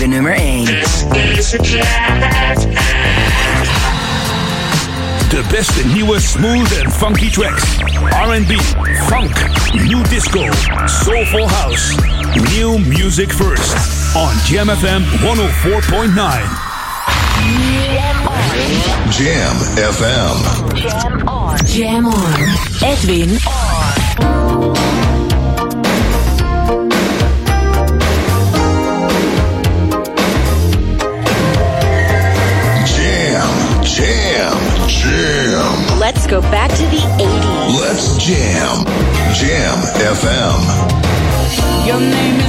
The
nummer 1.
De beste nieuwe smooth and funky tracks. R&B, funk, new disco, soulful house. New music first on GMFM 104.9.
Jam FM.
Oh Jam on. Jam on. Edwin
on. Your
name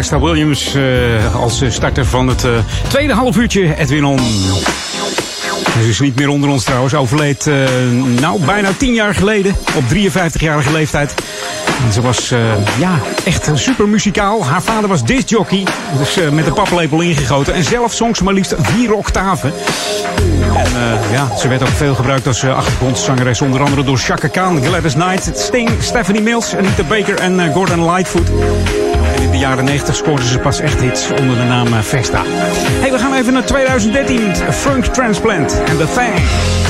Presta Williams eh, als eh, starter van het uh, tweede halfuurtje. Edwin On. Hij is niet meer onder ons trouwens. Overleed uh, nou bijna tien jaar geleden. Op 53-jarige leeftijd. Ze was ja, echt super muzikaal. Haar vader was discjockey, dus met de paplepel ingegoten. En zelf zong ze maar liefst vier octaven. En ja, ze werd ook veel gebruikt als achtergrondzangeres. Onder andere door Chaka Khan, Gladys Knight, Sting, Stephanie Mills, Anita Baker en Gordon Lightfoot jaren 90 scoorden ze pas echt hits onder de naam eh, Vesta. Hey, we gaan even naar 2013. Funk Transplant and The
Fang.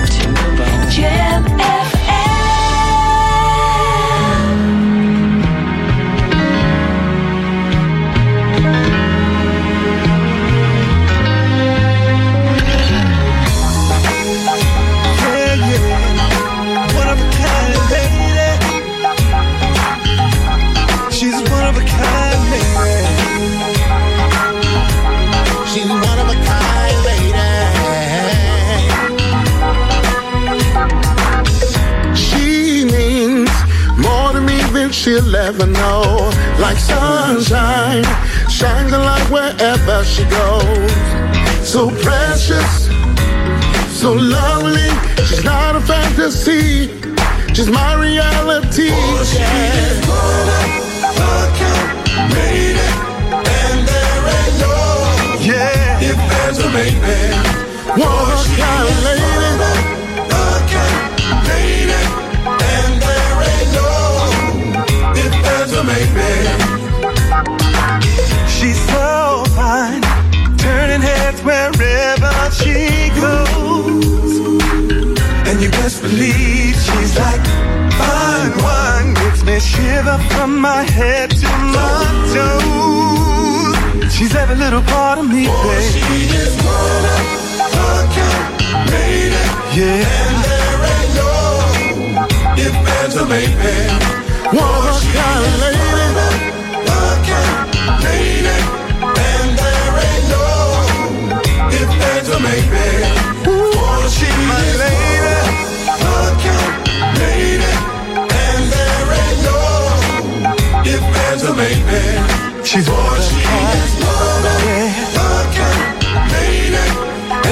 sunshine, shines a light wherever she goes. So precious, so lovely. She's not a fantasy, she's my reality.
Oh, she is one of a kind lady. And there ain't no yeah. if there's a maybe.
One of a lady.
Believe she's like fine wine, makes me shiver from my head to my toes. She's every little part of me, baby. She is one of a kind lady. Yeah. And there ain't no if there's a maybe. One of a kind lady. Lady. And there ain't no if there's a maybe. There's a maybe. She's for she is one of a kind lady.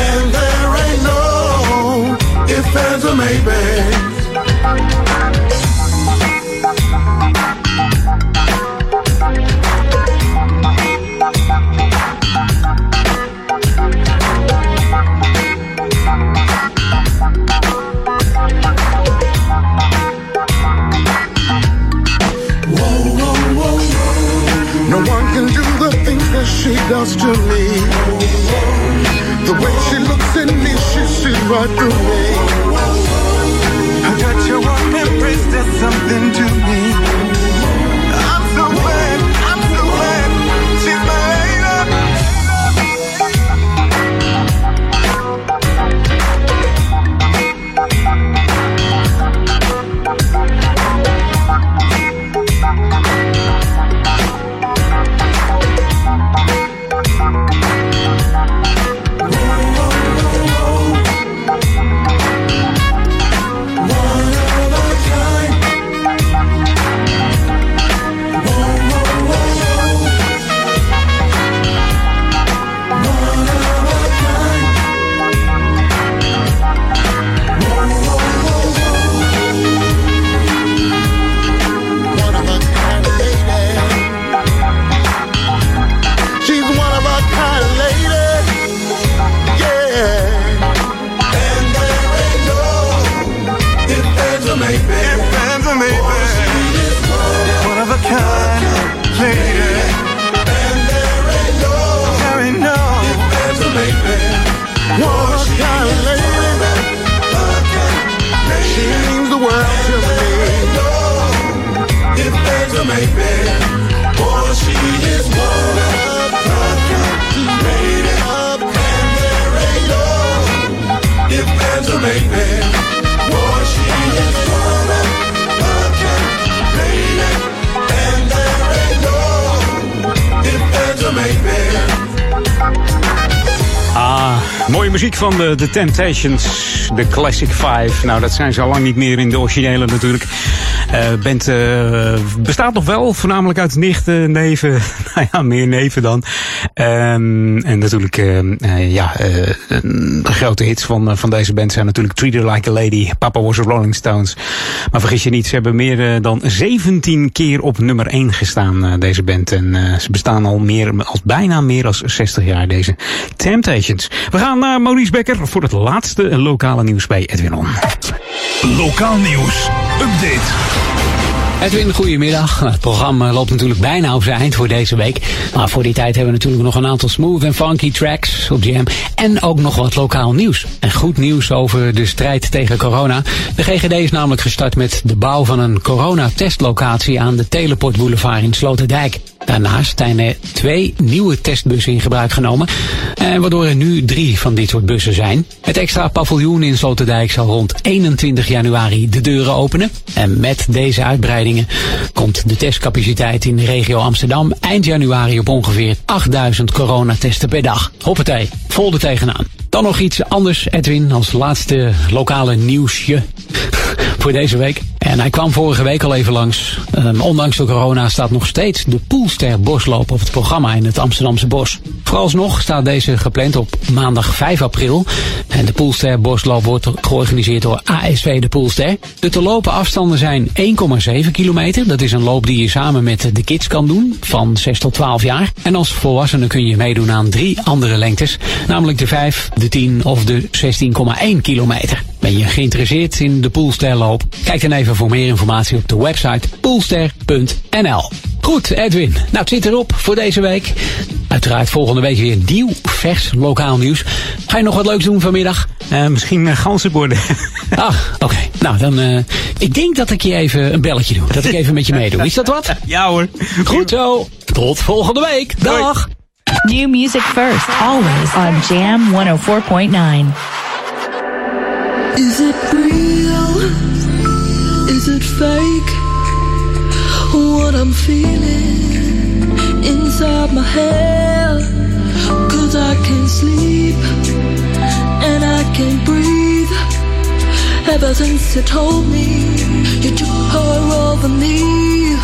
And there ain't no if there's a maybe.
Does to me. The way she looks at me, she sees right through me.
I got your warm embrace, there's something to me.
De Temptations, de Classic Five. Nou, dat zijn ze al lang niet meer in de originele natuurlijk. Eh band eh, bestaat nog wel, voornamelijk uit nichten, neven. nou ja, meer neven dan. Ehm, en natuurlijk, eh, ja, eh, de grote hits van, eh, van deze band zijn natuurlijk Treat Her Like a Lady, Papa Was a Rolling Stones. Maar vergis je niet, ze hebben meer dan 17 keer op nummer 1 gestaan, deze band. En ze bestaan al meer, als bijna meer dan 60 jaar, deze Temptations. We gaan naar Maurice Becker voor het laatste lokale nieuws bij Edwin On.
Lokaal nieuws. Update.
Edwin, goedemiddag. Het programma loopt natuurlijk bijna op zijn eind voor deze week. Maar voor die tijd hebben we natuurlijk nog een aantal smooth en funky tracks op Jam. En ook nog wat lokaal nieuws. En goed nieuws over de strijd tegen corona. De GGD is namelijk gestart met de bouw van een coronatestlocatie aan de Teleport Boulevard in Sloterdijk. Daarnaast zijn er twee nieuwe testbussen in gebruik genomen. En waardoor er nu drie van dit soort bussen zijn. Het extra paviljoen in Sloterdijk zal rond 21 januari de deuren openen. En met deze uitbreidingen komt de testcapaciteit in de regio Amsterdam eind januari op ongeveer 8000 coronatesten per dag. Hoppatee, vol er tegenaan. Dan nog iets anders, Edwin, als laatste lokale nieuwsje voor deze week. En hij kwam vorige week al even langs. Um, ondanks de corona staat nog steeds de Poelster Bosloop op het programma in het Amsterdamse Bos. Vooralsnog staat deze gepland op maandag 5 april. En de Poelster Bosloop wordt georganiseerd door ASV de Poelster. De te lopen afstanden zijn 1,7 kilometer. Dat is een loop die je samen met de kids kan doen, van 6 tot 12 jaar. En als volwassene kun je meedoen aan drie andere lengtes. Namelijk de 5, de 10 of de 16,1 kilometer. Ben je geïnteresseerd in de Kijk dan even voor meer informatie op de website poelster.nl. Goed, Edwin. Nou, het zit erop voor deze week. Uiteraard volgende week weer nieuw, vers, lokaal nieuws. Ga je nog wat leuks doen vanmiddag?
Uh, misschien uh, ganzenborden.
ah, oké. Okay. Nou, dan... Uh, ik denk dat ik je even een belletje doe. Dat ik even met je meedoe. Is dat wat?
ja hoor.
Goed zo. Tot volgende week. Dag.
New music first, always on Jam 104.9.
Is it real? Is it fake? What I'm feeling inside my head. Cause I can't sleep and I can't breathe. Ever since you told me you took her over me.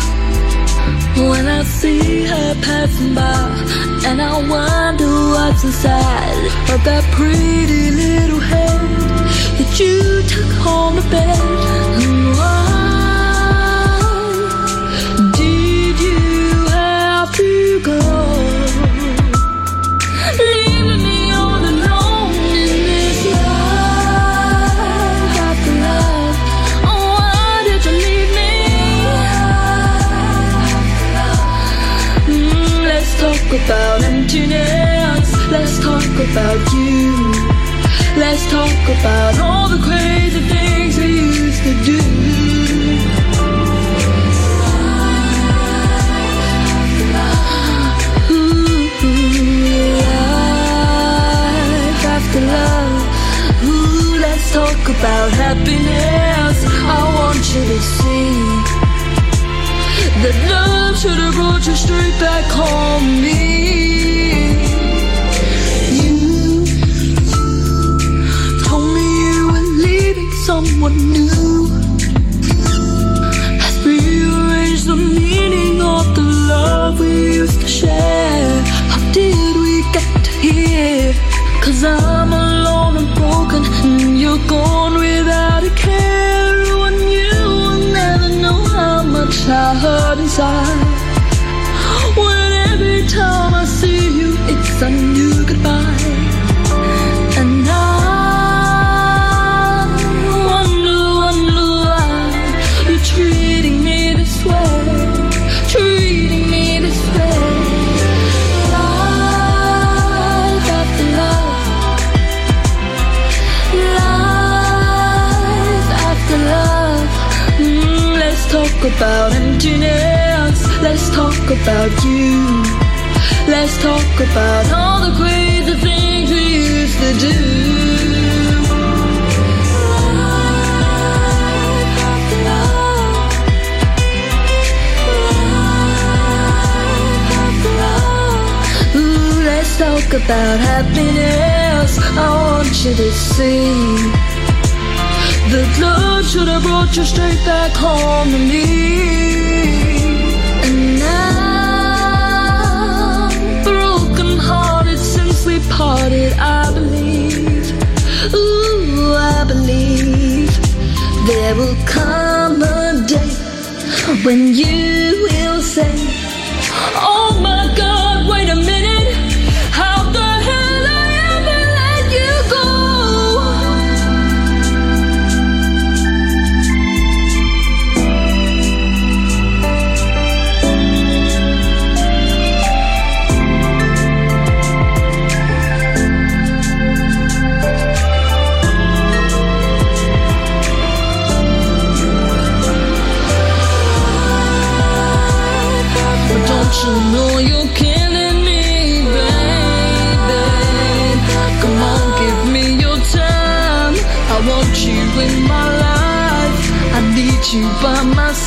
When I see her passing by, and I wonder what's inside of that pretty little head that you took home to bed. About you. Let's talk about all the crazy things we used to do. Ooh, life after love. Ooh, let's talk about happiness. I want you to see that love should have brought you straight back home me. New. Has rearranged the meaning of the love we used to share. How did we get to here? Cause I'm alone and broken, and you're gone without a care. And you will never know how much I hurt inside. About emptiness. Let's talk about you. Let's talk about all the crazy things we used to do. Let's talk about happiness. I want you to see that love should have brought you straight back home to me. And now, broken hearted since we parted, I believe. Ooh, I believe there will come a day when you you by my.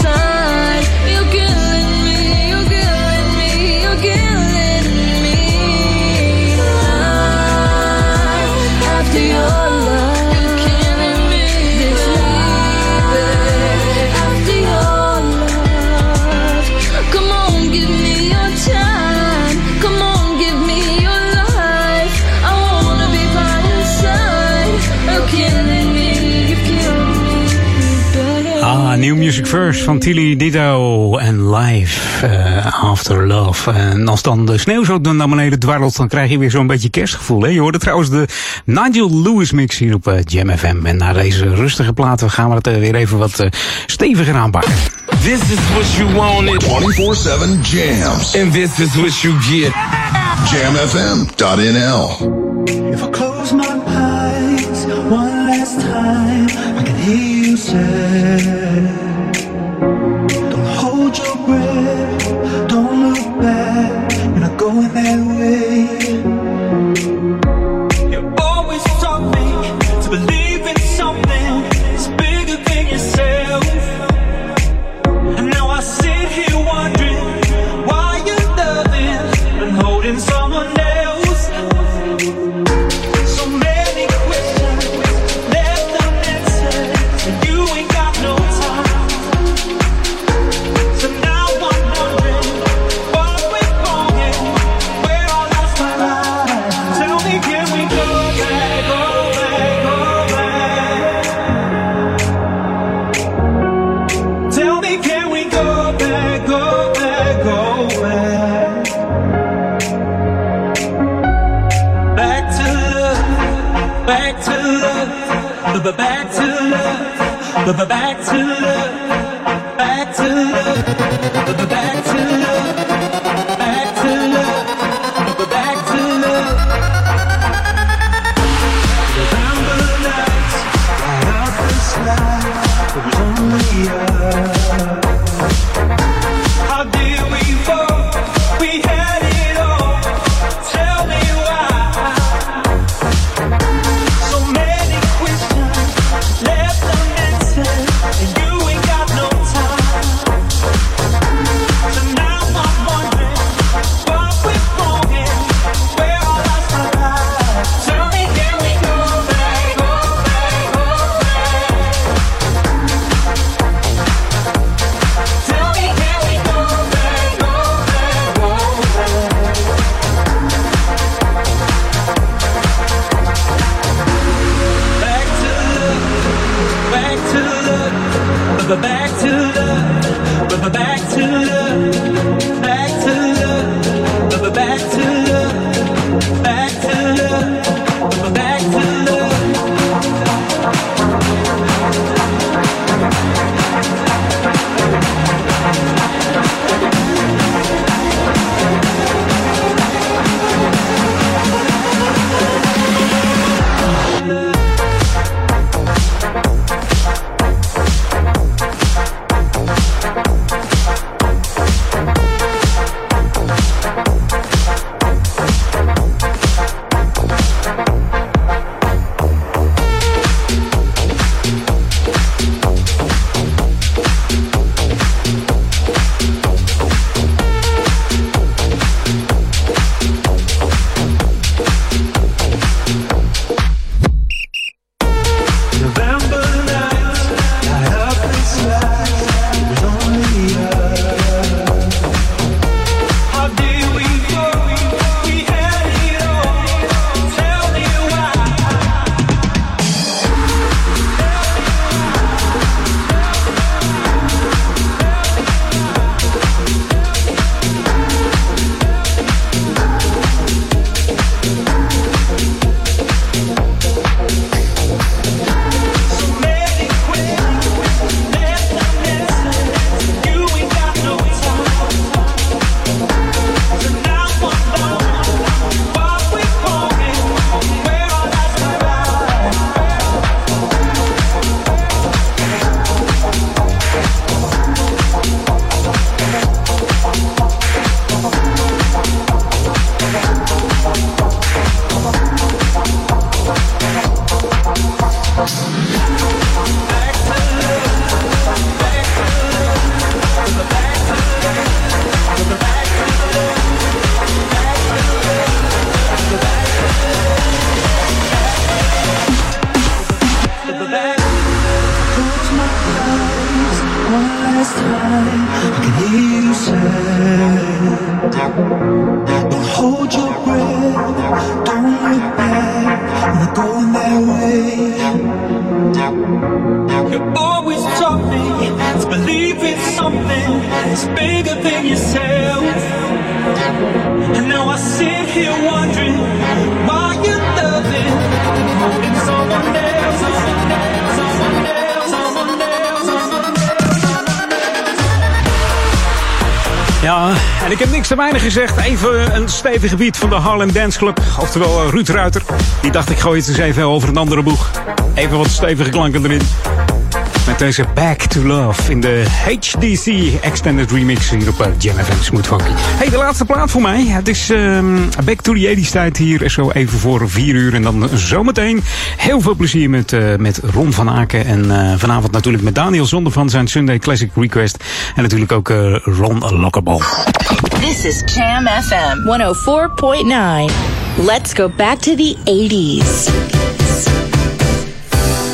New Music verse van Tilly Dido en Live eh, After Love. En als dan de sneeuw zo naar beneden dwarrelt, dan krijg je weer zo'n beetje kerstgevoel. Hè? Je hoorde trouwens de Nigel Lewis mix hier op eh, Jam FM. En na deze rustige platen gaan we het eh, weer even wat steviger aanpakken.
This is what you wanted.
24-7 jams.
And this is what you get.
Jamfm.nl
If I close my eyes one last time, I can hear you say
weinig gezegd. Even een stevig gebied van de Harlem Dance Club. Oftewel eh, Ruud Ruiter. Die dacht ik gooi het eens even over een andere boeg. Even wat stevige klanken erin. Met deze Back to Love in de HDC Extended Remix hier op eh, Jam FM Smooth Funky. Hey, de laatste plaat voor mij. Het is ehm, Back to the 80s tijd hier. Zo even voor vier uur. En dan zometeen heel veel plezier met, eh, met Ron van Aken. En vanavond natuurlijk met Daniel Zonder van zijn Sunday Classic Request. En natuurlijk ook Ron Lockable.
This is Jam FM 104.9. Let's go back to the 80s.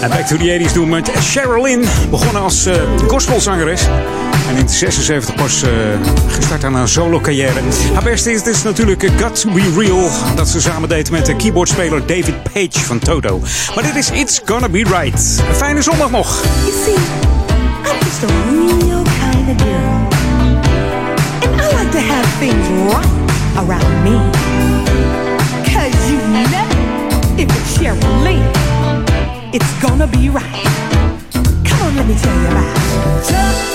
En Back to the 80s doen we met Sherilyn. Begonnen als eh, gospelzangeres. En in 76 pas eh, gestart aan haar solo carrière. Haar beste is dus natuurlijk eh, Got to Be Real. Dat ze samen deed met de keyboardspeler David Page van Toto. Maar dit is It's Gonna Be Right. Een fijne zondag nog.
You see, I'm just a things right around me. Cause you know, if it's Cheryl it's gonna be right. Come on, let me tell you about it.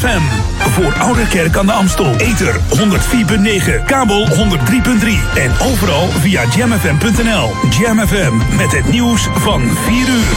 FM. Voor Oude Kerk aan de Amstel. Ether 104.9, kabel 103.3 en overal via jamfm.nl. Jam FM met het nieuws van 4 uur.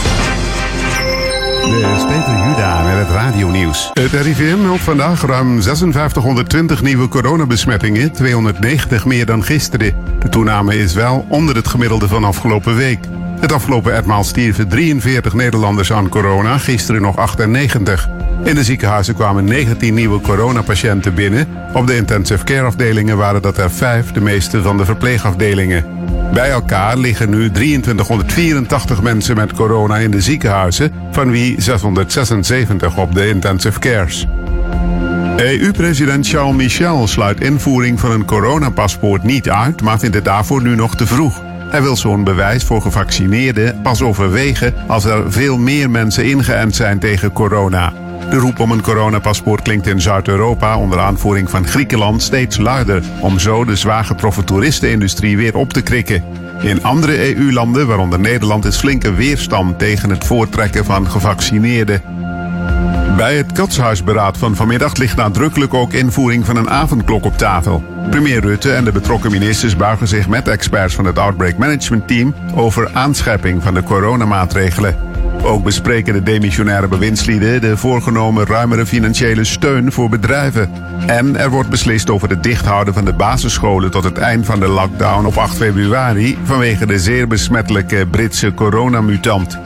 Dit is Peter Juda met het radionieuws. Het RIVM meldt vandaag ruim 5620 nieuwe coronabesmettingen, 290 meer dan gisteren. De toename is wel onder het gemiddelde van afgelopen week. Het afgelopen etmaal stierven 43 Nederlanders aan corona, gisteren nog 98. In de ziekenhuizen kwamen 19 nieuwe coronapatiënten binnen. Op de intensive care afdelingen waren dat er 5, de meeste van de verpleegafdelingen. Bij elkaar liggen nu 2384 mensen met corona in de ziekenhuizen, van wie 676 op de intensive cares. EU-president Charles Michel sluit invoering van een coronapaspoort niet uit, maar vindt het daarvoor nu nog te vroeg. Hij wil zo'n bewijs voor gevaccineerden pas overwegen als er veel meer mensen ingeënt zijn tegen corona. De roep om een coronapaspoort klinkt in Zuid-Europa onder aanvoering van Griekenland steeds luider, om zo de zwaar getroffen toeristenindustrie weer op te krikken. In andere EU-landen, waaronder Nederland, is flinke weerstand tegen het voortrekken van gevaccineerden. Bij het katshuisberaad van vanmiddag ligt nadrukkelijk ook invoering van een avondklok op tafel. Premier Rutte en de betrokken ministers buigen zich met experts van het Outbreak Management Team over aanscherping van de coronamaatregelen. Ook bespreken de demissionaire bewindslieden de voorgenomen ruimere financiële steun voor bedrijven. En er wordt beslist over het dichthouden van de basisscholen tot het eind van de lockdown op 8 februari vanwege de zeer besmettelijke Britse coronamutant.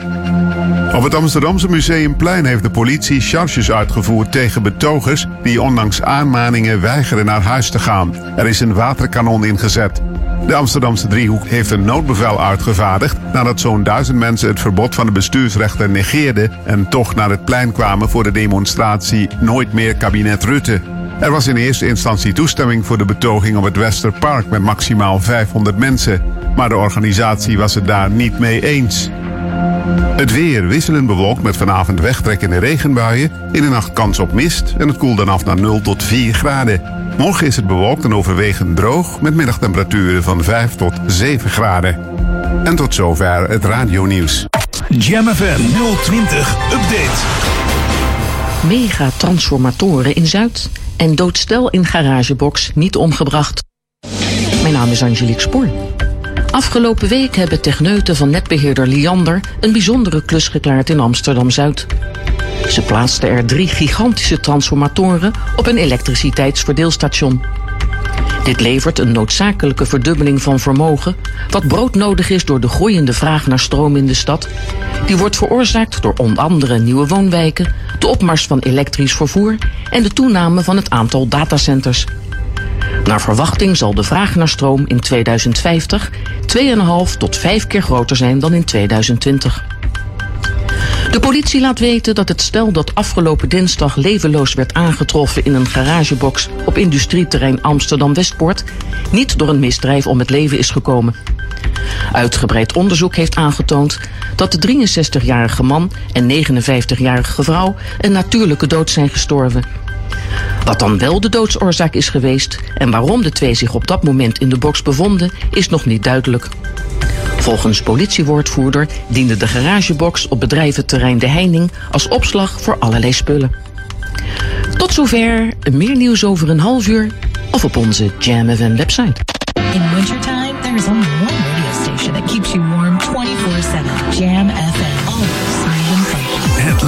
Op het Amsterdamse Museumplein heeft de politie charges uitgevoerd tegen betogers die ondanks aanmaningen weigeren naar huis te gaan. Er is een waterkanon ingezet. De Amsterdamse driehoek heeft een noodbevel uitgevaardigd nadat zo'n duizend mensen het verbod van de bestuursrechter negeerden en toch naar het plein kwamen voor de demonstratie Nooit meer kabinet Rutte. Er was in eerste instantie toestemming voor de betoging op het Westerpark met maximaal 500 mensen, maar de organisatie was het daar niet mee eens. Het weer wisselend bewolkt met vanavond wegtrekkende regenbuien. In de nacht kans op mist en het koelt dan af naar 0 tot 4 graden. Morgen is het bewolkt en overwegend droog met middagtemperaturen van 5 tot 7 graden. En tot zover het radionieuws.
Jam FM 020 Update.
Mega transformatoren in Zuid en doodstel in garagebox niet omgebracht. Mijn naam is Angelique Spoor. Afgelopen week hebben techneuten van netbeheerder Liander een bijzondere klus geklaard in Amsterdam-Zuid. Ze plaatsten er drie gigantische transformatoren op een elektriciteitsverdeelstation. Dit levert een noodzakelijke verdubbeling van vermogen, wat broodnodig is door de groeiende vraag naar stroom in de stad. Die wordt veroorzaakt door onder andere nieuwe woonwijken, de opmars van elektrisch vervoer en de toename van het aantal datacenters. Naar verwachting zal de vraag naar stroom in 2050 2,5 tot 5 keer groter zijn dan in 2020. De politie laat weten dat het stel dat afgelopen dinsdag levenloos werd aangetroffen in een garagebox op industrieterrein Amsterdam-Westpoort niet door een misdrijf om het leven is gekomen. Uitgebreid onderzoek heeft aangetoond dat de 63-jarige man en 59-jarige vrouw een natuurlijke dood zijn gestorven. Wat dan wel de doodsoorzaak is geweest en waarom de twee zich op dat moment in de box bevonden, is nog niet duidelijk. Volgens politiewoordvoerder diende de garagebox op bedrijventerrein De Heining als opslag voor allerlei spullen. Tot zover, meer nieuws over een half uur of op onze Jam FM website.
In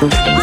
Thank you.